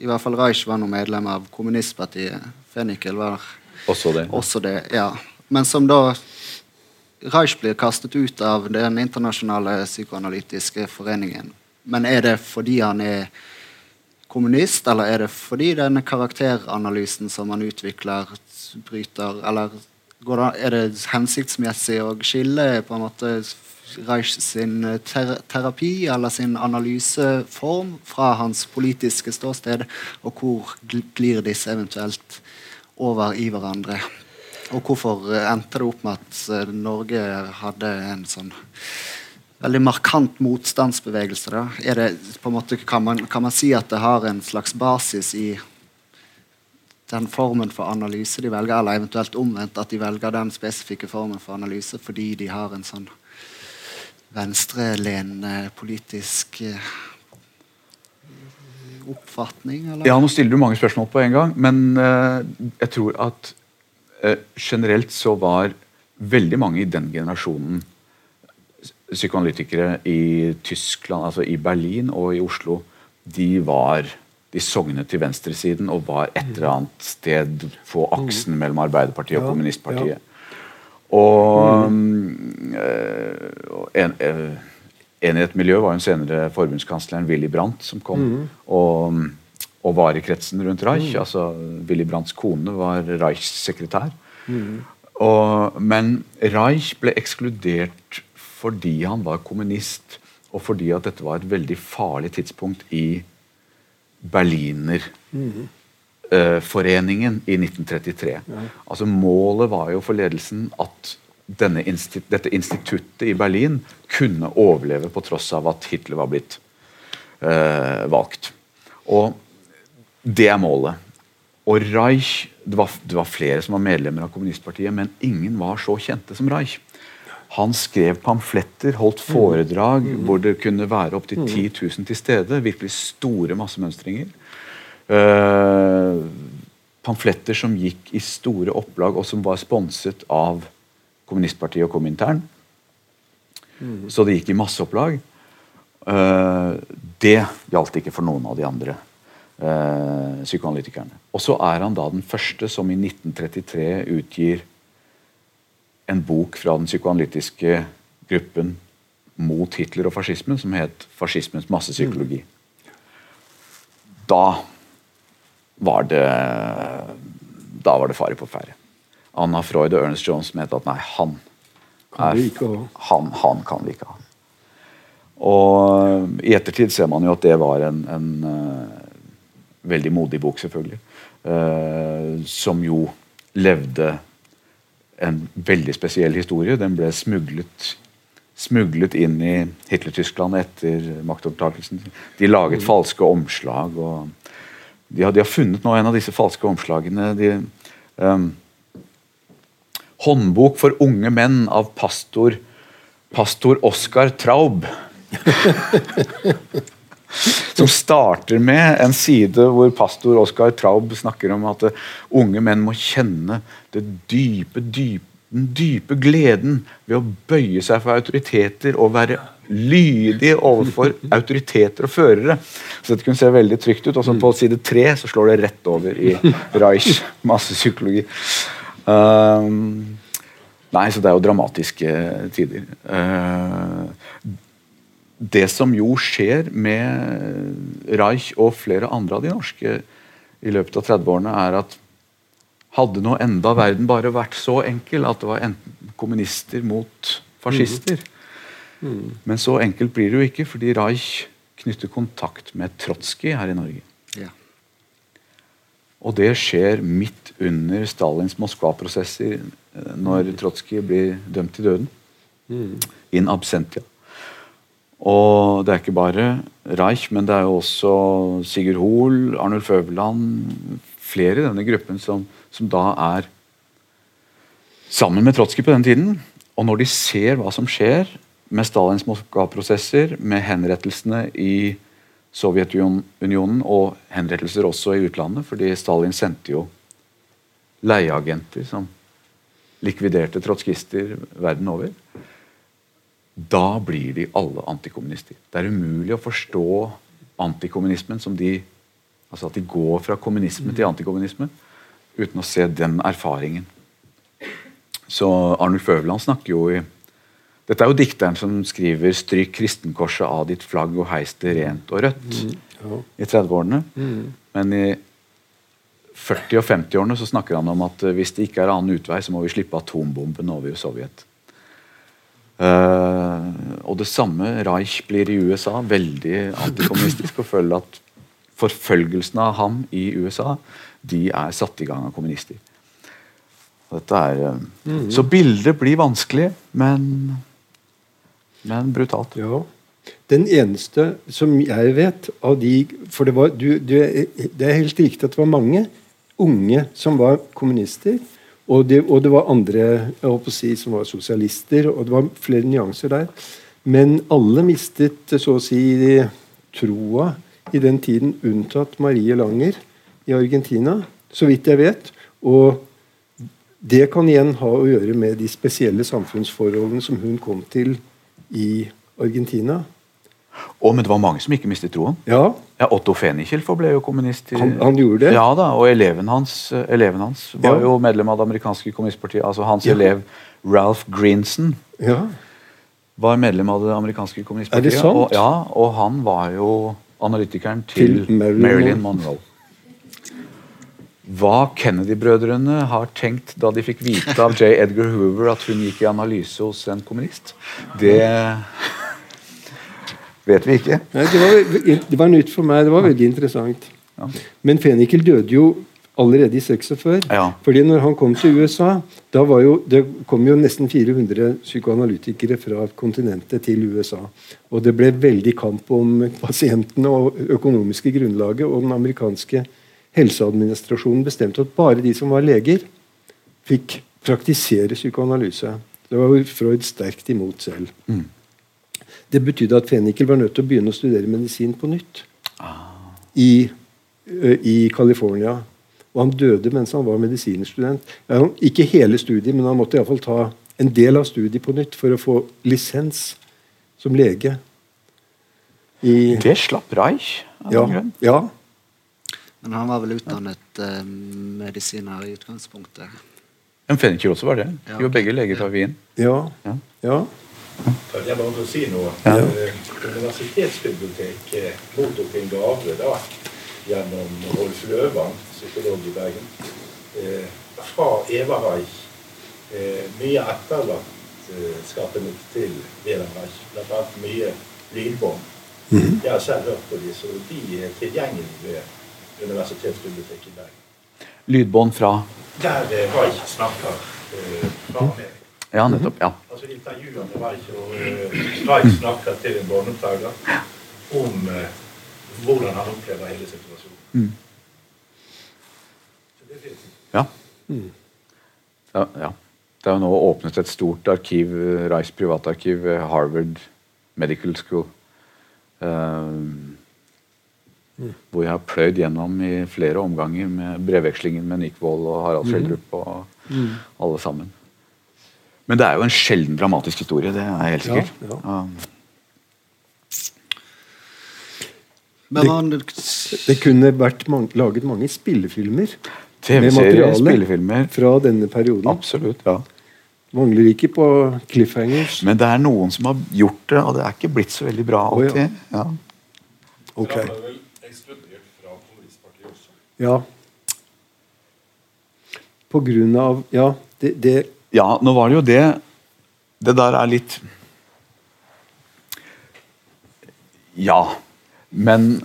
i hvert fall Reich var noe medlem av kommunistpartiet. Fennikel var Også det. også det, ja. Men som da Reich blir kastet ut av den internasjonale psykoanalytiske foreningen. Men er det fordi han er kommunist, eller er det fordi denne karakteranalysen som han utvikler, bryter Eller det, er det hensiktsmessig å skille på en måte Reich sin ter terapi eller sin analyseform fra hans politiske ståsted, og hvor gl- glir disse eventuelt over i hverandre? Og hvorfor eh, endte det opp med at eh, Norge hadde en sånn veldig markant motstandsbevegelse? Da? Er det, på en måte, kan, man, kan man si at det har en slags basis i den formen for analyse de velger, eller eventuelt omvendt at de velger den spesifikke formen for analyse fordi de har en sånn venstrelenende politisk eh, oppfatning? Eller? Ja, Nå stiller du mange spørsmål på en gang, men uh, jeg tror at uh, generelt så var veldig mange i den generasjonen psykoanalytikere i Tyskland, altså i Berlin og i Oslo, de var de sognet til venstresiden og var et eller annet sted på aksen mellom Arbeiderpartiet og Ja, kommunistpartiet. Og mm, øh, en, øh, Enighet miljø var jo senere forbundskansleren Willy Brandt, som kom og, og var i kretsen rundt Reich. altså Willy Brandts kone var Reichs sekretær. Og, men Reich ble ekskludert fordi han var kommunist, og fordi at dette var et veldig farlig tidspunkt i Berlinerforeningen i 1933. Altså Målet var jo for ledelsen at denne insti dette instituttet i Berlin kunne overleve på tross av at Hitler var blitt uh, valgt. Og det er målet. Og Reich det var, det var flere som var medlemmer av kommunistpartiet, men ingen var så kjente som Reich. Han skrev pamfletter, holdt foredrag hvor det kunne være opptil 10 000 til stede. Virkelig store massemønstringer. Uh, pamfletter som gikk i store opplag, og som var sponset av kommunistpartiet og Komintern. Så det gikk i masseopplag. Uh, det gjaldt ikke for noen av de andre uh, psykoanalytikerne. Og så er han da den første som i 1933 utgir en bok fra den psykoanalytiske gruppen mot Hitler og fascismen, som het 'Fascismens massepsykologi'. Da var det Da var det fare på ferde. Anna Freud og Ernest Jones mente at nei, han Kan er- han, han kan vi ikke ha. Og i ettertid ser man jo at det var en, en uh, veldig modig bok, selvfølgelig. Uh, som jo levde en veldig spesiell historie. Den ble smuglet, smuglet inn i Hitler-Tyskland etter maktovertakelsen. De laget mm. falske omslag. og de har, de har, funnet nå en av disse falske omslagene. De, um, håndbok for unge menn av pastor, pastor Oskar Traub. [laughs] Som starter med en side hvor pastor Oskar Traub snakker om at unge menn må kjenne dype, dype, den dype gleden ved å bøye seg for autoriteter og være lydige overfor autoriteter og førere. Så dette kunne se veldig trygt ut. Og så på side tre så slår det rett over i Reich massepsykologi. Um, nei, så det er jo dramatiske tider. Uh, det som jo skjer med Reich og flere andre av de norske i løpet av 30-årene, er at hadde nå enda verden bare vært så enkel at det var enten kommunister mot fascister mm. Mm. Men så enkelt blir det jo ikke, fordi Reich knytter kontakt med Trotskij her i Norge. Ja. Og det skjer midt under Stalins Moskva-prosesser, eh, når Trotskij blir dømt til døden. Mm. In absentia. Og det er ikke bare Reich, men det er jo også Sigurd Hoel, Arnulf Øverland Flere i denne gruppen som, som da er sammen med Trotskij på den tiden. Og når de ser hva som skjer med Stalins Moskva-prosesser, med henrettelsene i Sovjetunionen og henrettelser også i utlandet, fordi Stalin sendte jo leieagenter som likviderte trotskister verden over da blir de alle antikommunister. Det er umulig å forstå antikommunismen som de Altså at de går fra kommunisme til antikommunisme uten å se den erfaringen. Så Arnulf Øverland snakker jo i Dette er jo dikteren som skriver 'Stryk kristenkorset av ditt flagg og heis det rent og rødt' mm, ja. i 30-årene. Mm. Men i 40- og 50-årene så snakker han om at hvis det ikke er annen utvei, så må vi slippe atombomben over Sovjet. Uh, og det samme Reich blir i USA, veldig antikommunistisk, og føler at forfølgelsene av ham i USA de er satt i gang av kommunister. Er, uh, mm. Så bildet blir vanskelig, men, men brutalt. Ja. Den eneste som jeg vet av de For det, var, du, du, det er helt riktig at det var mange unge som var kommunister. Og det, og det, var andre jeg håper å si, som var sosialister, og det var flere nyanser der. Men alle mistet så å si troa i den tiden, unntatt Marie Langer i Argentina, så vidt jeg vet. Og det kan igjen ha å gjøre med de spesielle samfunnsforholdene som hun kom til i Argentina. Og, men det var mange som ikke mistet troen. Ja. ja Otto Fenichel ble jo kommunist. Han, han, gjorde det? Ja da, Og eleven hans, eleven hans var ja. jo medlem av det amerikanske kommunistpartiet. Altså Hans ja. elev Ralph Greenson ja. var medlem av det amerikanske kommunistpartiet. Er det sant? Og, ja, og han var jo analytikeren til, til Marilyn, Marilyn Monroe. Hva Kennedy-brødrene har tenkt da de fikk vite av J. Edgar Hoover at hun gikk i analyse hos en kommunist, det vet vi ikke. Nei, det, var, det var nytt for meg. Det var veldig interessant. Ja. Men Fenikel døde jo allerede i 46. Ja. fordi når han kom til USA, da var jo, det kom jo nesten 400 psykoanalytikere fra kontinentet til USA. Og det ble veldig kamp om pasientene og økonomiske grunnlaget. Og den amerikanske helseadministrasjonen bestemte at bare de som var leger, fikk praktisere psykoanalyse. Det var Freud sterkt imot selv. Mm. Det betydde at Fenikel var nødt til å begynne å studere medisin på nytt. Ah. I, i California. Og han døde mens han var medisinstudent. Ja, ikke hele studiet, men han måtte iallfall ta en del av studiet på nytt for å få lisens som lege. I, det slapp Reich av ja, grunn. Ja. Men han var vel utdannet uh, medisiner i utgangspunktet? Men Fenniker også var det. De var begge leger fra Wien. Ja. ja. ja. Jeg bare si noe? Ja. Eh, universitetsbiblioteket mottok en gave da, gjennom Rolf Løvang, psykolog i Bergen, eh, fra Eva Reich. Eh, mye etterlattskapene til Wilhelm Reich. Annet mye lydbånd. Jeg har selv hørt på dem, så de er tilgjengelige ved Universitetsbiblioteket i Bergen. Lydbånd fra Der eh, Reich snakker eh, fra Amerika. Ja, nettopp. ja. Altså intervjuene Reich og eh, Reich til en båndopptaker om eh, hvordan han opplever hele situasjonen. Mm. Så det er fint. Ja. Ja, ja. Det er jo nå åpnet et stort arkiv, eh, Rice privatarkiv ved Harvard Medical School. eh, Hvor jeg har pløyd gjennom i flere omganger med brevvekslingen med Nick Wold og Harald Schjelderup og alle sammen. Men det er jo en sjelden dramatisk historie, det er helt sikkert. Ja, ja. Um, Men han... Det kunne vært mange, laget mange spillefilmer med materiale spillefilmer fra denne perioden. Absolutt. ja. Mangler ikke på cliffhangers. Men det er noen som har gjort det, og det er ikke blitt så veldig bra Å, ja. alltid. ja. Okay. Ja. På grunn av Ja, det, det Ja, nå var det jo det Det der er litt Ja. Men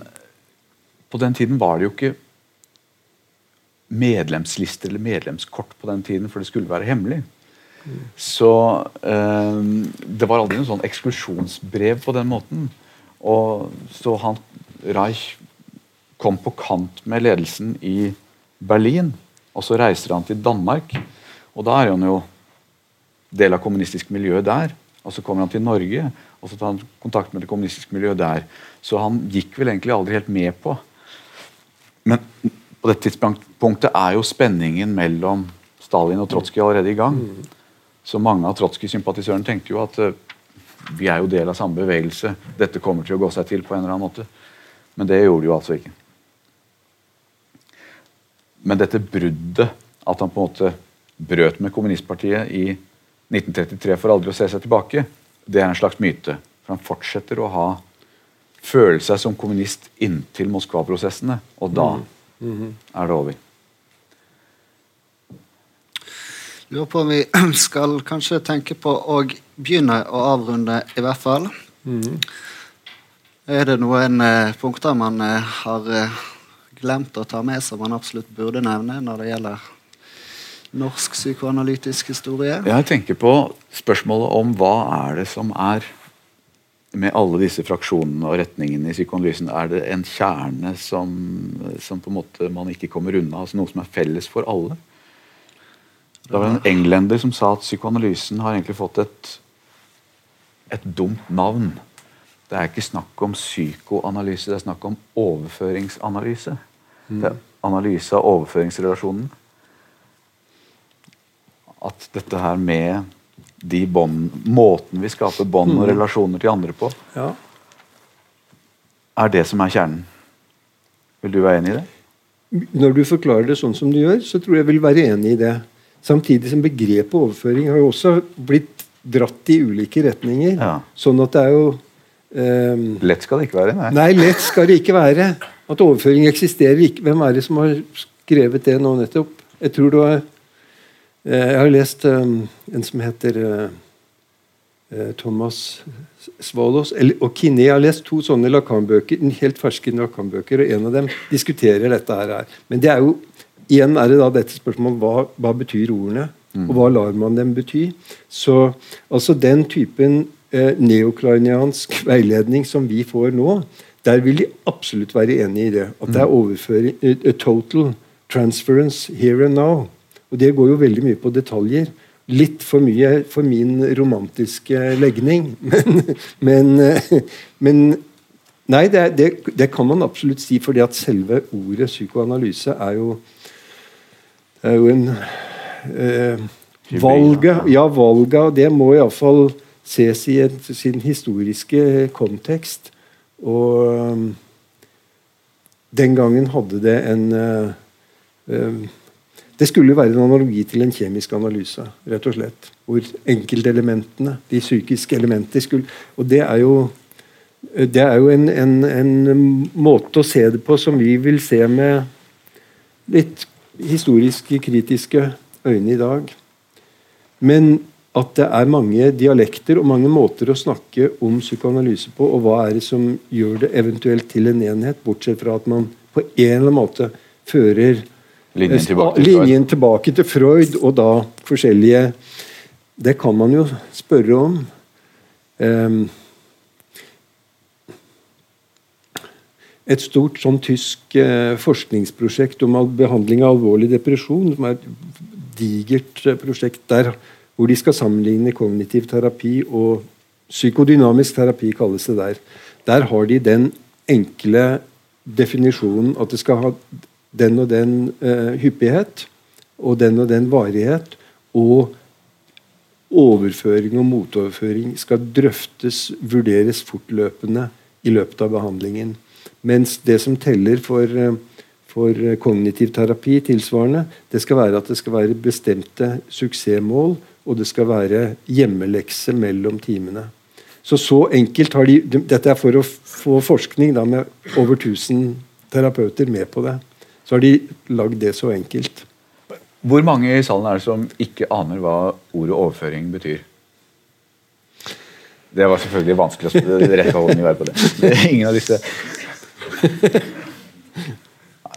på den tiden var det jo ikke medlemslister eller medlemskort på den tiden, for det skulle være hemmelig. Så eh, det var aldri noe sånn eksklusjonsbrev på den måten. Og så han Reich kom på kant med ledelsen i Berlin, og så reiser han til Danmark. Og da er han jo del av kommunistisk miljø der. Og så kommer han til Norge, og så tar han kontakt med det kommunistiske miljøet der. Så han gikk vel egentlig aldri helt med på Men på dette tidspunktet er jo spenningen mellom Stalin og Trotskij allerede i gang. Så mange av Trotskij-sympatisørene tenkte jo at eh, vi er jo del av samme bevegelse. Dette kommer til å gå seg til på en eller annen måte. Men det gjorde det jo altså ikke. Men dette bruddet, at han på en måte brøt med kommunistpartiet i 1933 får aldri å se seg tilbake, det er en slags myte. For han fortsetter å ha føle seg som kommunist inntil Moskva-prosessene, og da er det over. lurer på om vi [clears throat] skal kanskje tenke på å begynne å avrunde, i hvert fall. Er det noen eh, punkter man eh, har eh, glemt å ta med som man absolutt burde nevne når det gjelder norsk psykoanalytisk historie? Jeg tenker på spørsmålet om hva er det som er med alle disse fraksjonene og retningene i psykoanalysen, er det en kjerne som, som på en måte man ikke kommer unna? altså Noe som er felles for alle? Det var en englender som sa at psykoanalysen har egentlig fått et, et dumt navn. Det er ikke snakk om psykoanalyse, det er snakk om overføringsanalyse. Det er analyse av overføringsrelasjonen. At dette her med de bond, måten vi skaper bånd og relasjoner til andre på, Ja. er det som er kjernen. Vil du være enig i det? Når du forklarer det sånn som du gjør, så tror jeg jeg vil være enig i det. Samtidig som begrepet overføring har jo også blitt dratt i ulike retninger. Ja. Sånn at det er jo um, Lett skal det ikke være. Nei. Nei, lett skal det ikke være. At overføring eksisterer ikke. Hvem er det som har skrevet det nå nettopp? Jeg tror det var Jeg har lest ehm, en som heter eh, eh, Thomas Svalos og Kinney. Jeg har lest to sånne Lacan-bøker, helt ferske Lacan-bøker, og en av dem diskuterer dette her. Men det er jo igjen er det da dette spørsmålet hva, hva betyr ordene, og hva lar man dem bety? Så altså den typen eh, neokleiniansk [laughs] veiledning som vi får nå, der vil de absolutt være enig i det. At det er overføring uh, total transference here and now. Og det går jo veldig mye på detaljer. Litt for mye for min romantiske legning. [laughs] Men, men, eh, men Nei, det, det, det kan man absolutt si, fordi at selve ordet psykoanalyse er jo er jo en eh, Valget ja, valget det må iallfall ses i en, sin historiske kontekst. Og um, den gangen hadde det en uh, um, Det skulle være en analogi til en kjemisk analyse, rett og slett. Hvor enkeltelementene, de psykiske elementer, skulle Og det er jo det er jo en, en, en måte å se det på som vi vil se med litt historisk kritiske øyne i dag. Men at det er mange dialekter og mange måter å snakke om psykoanalyse på, og hva er det som gjør det eventuelt til en enhet, bortsett fra at man på en eller annen måte fører Linjen tilbake til linjen tilbake til Freud, og da forskjellige Det kan man jo spørre om. Um, et stort sånn tysk eh, forskningsprosjekt om behandling av alvorlig depresjon, som er et digert eh, prosjekt der hvor de skal sammenligne kognitiv terapi og psykodynamisk terapi, kalles det der. Der har de den enkle definisjonen at det skal ha den og den uh, hyppighet og den og den varighet. Og overføring og motoverføring skal drøftes, vurderes fortløpende i løpet av behandlingen. Mens det som teller for, uh, for kognitiv terapi tilsvarende, det skal være at det skal være bestemte suksessmål og det skal være hjemmelekse mellom timene. Så så enkelt har de, Dette er for å få forskning da, med over 1000 terapeuter med på det. Så har de lagd det så enkelt. Hvor mange i salen er det som ikke aner hva ordet overføring betyr? Det var selvfølgelig vanskelig å rette hånden i været på det. det er ingen av disse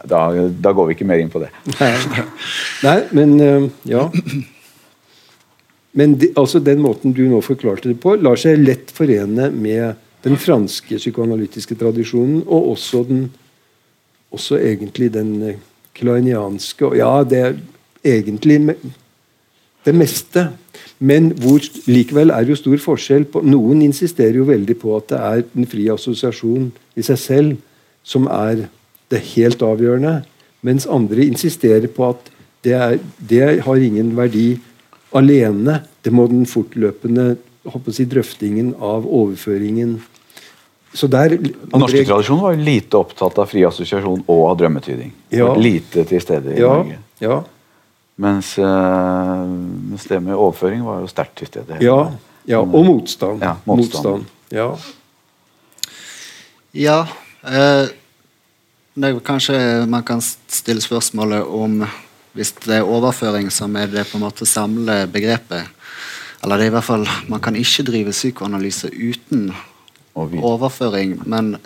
da, da, går vi ikke mer inn på det. Nei, Nei men uh, ja. Men de, altså den måten du nå forklarte det på, lar seg lett forene med den franske psykoanalytiske tradisjonen, og også, den, også egentlig den eh, kleinianske Ja, det er egentlig det meste. Men hvor likevel er det jo stor forskjell på Noen insisterer jo veldig på at det er den frie assosiasjon i seg selv som er det helt avgjørende, mens andre insisterer på at det, er, det har ingen verdi alene. Det må den fortløpende si, drøftingen av overføringen der, André... Norske tradisjonen var lite opptatt av fri assosiasjon og av drømmetyding. Ja. Lite til stede i ja. Norge. Ja. Mens, uh, mens, det med overføring var jo sterkt til stede. Ja, ja, og motstand. Ja, motstand. motstand. Ja. ja eh, det er kanskje man kan stille spørsmålet om hvis det er overføring som er det på en måte samle begrepet Eller det er i hvert fall Man kan ikke drive psykoanalyse uten overføring, men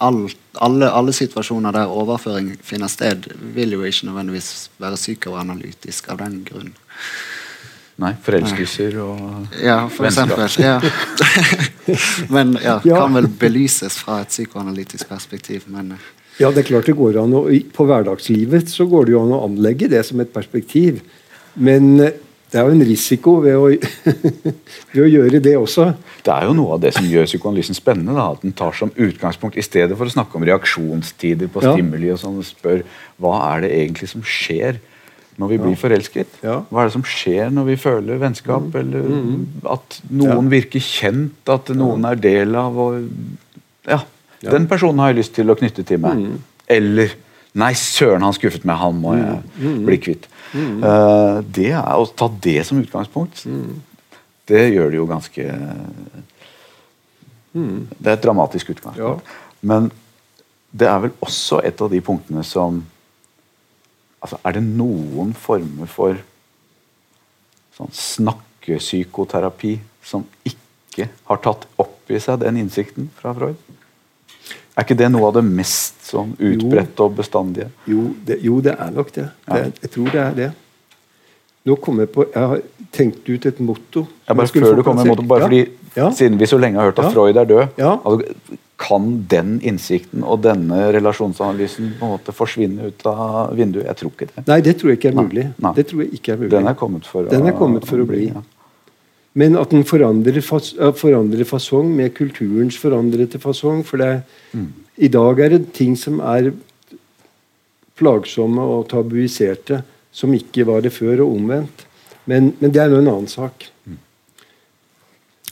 all, alle, alle, situasjoner der overføring finner sted, vil jo ikke nødvendigvis være psykoanalytisk av den grunn. Nei, forelskelser og Ja, for eksempel. Ja. [laughs] men ja, kan vel belyses fra et psykoanalytisk perspektiv. men... Ja, det er klart det går an å, På hverdagslivet så går det jo an å anlegge det som et perspektiv. Men eh, det er jo en risiko ved å, [laughs] ved å, gjøre det også. Det er jo noe av det som gjør psykoanalysen spennende. Da, at den tar som utgangspunkt, I stedet for å snakke om reaksjonstider på ja. stimuli, og sånn, spør hva er det egentlig som skjer når vi blir ja. forelsket. Ja. Hva er det som skjer når vi føler vennskap, mm. eller mm. at noen virker kjent, at noen er del av og, ja, ja. Den personen har jeg lyst til å knytte til meg. Mm. Eller Nei, søren, han skuffet meg, han må jeg mm. mm. bli kvitt. Mm. Uh, det er Å ta det som utgangspunkt, mm. det gjør det jo ganske mm. Det er et dramatisk utgangspunkt. Ja. Men det er vel også et av de punktene som altså, Er det noen former for sånn snakkepsykoterapi som ikke har tatt opp i seg den innsikten fra Freud? Er ikke det noe av det mest sånn utbredte og bestandige? Jo det, jo, det er nok det. Ja. det. Jeg tror det er det. Nå kom Jeg på, jeg har tenkt ut et motto. Ja, bare før du kommer motto, bare fordi ja. Siden vi så lenge har hørt at Freud er død, altså, kan den innsikten og denne relasjonsanalysen på en måte forsvinne ut av vinduet? Jeg tror ikke det. Nei, det tror jeg ikke er mulig. Nei. Det tror jeg ikke er mulig. Den er kommet for, den er kommet for å, å bli. Men at den forandrer, fas, forandrer fasong med kulturens forandrete fasong. For det, mm. i dag er det ting som er plagsomme og tabuiserte, som ikke var det før, og omvendt. Men, men det er nå en annen sak. Mm.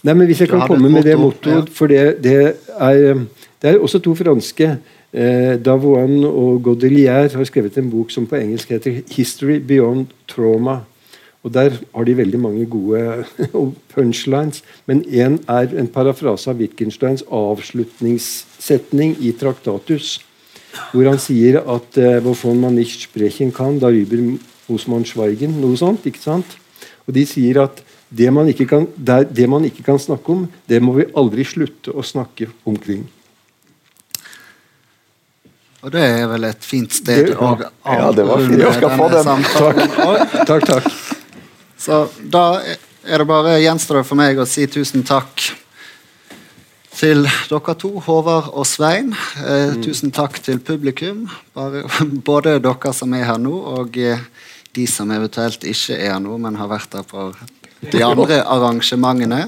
Nei, men Hvis jeg kan komme med det mottoet For det, det, er, det er også to franske. Eh, Davoine og Godelier har skrevet en bok som på engelsk heter 'History Beyond Trauma'. Og Der har de veldig mange gode [laughs] punchlines. Men én er en parafrase av Wittgensteins avslutningssetning i Traktatus. Hvor han sier at uh, man nicht sprechen kann, darüber muss man schweigen. Noe sånt. ikke sant? Og de sier at det man, ikke kan, det, det man ikke kan snakke om, det må vi aldri slutte å snakke omkring. Og det er vel et fint sted å Ja, det var fint. Jeg skal få denne den. samtalen. Takk, takk. Så da er det bare gjenstår for meg å si tusen takk til dere to, Håvard og Svein. Eh, Tusen takk til publikum, bare, [laughs] både dere som er her nå, og eh, de som eventuelt ikke er her nå, men har vært her på de andre [laughs] arrangementene.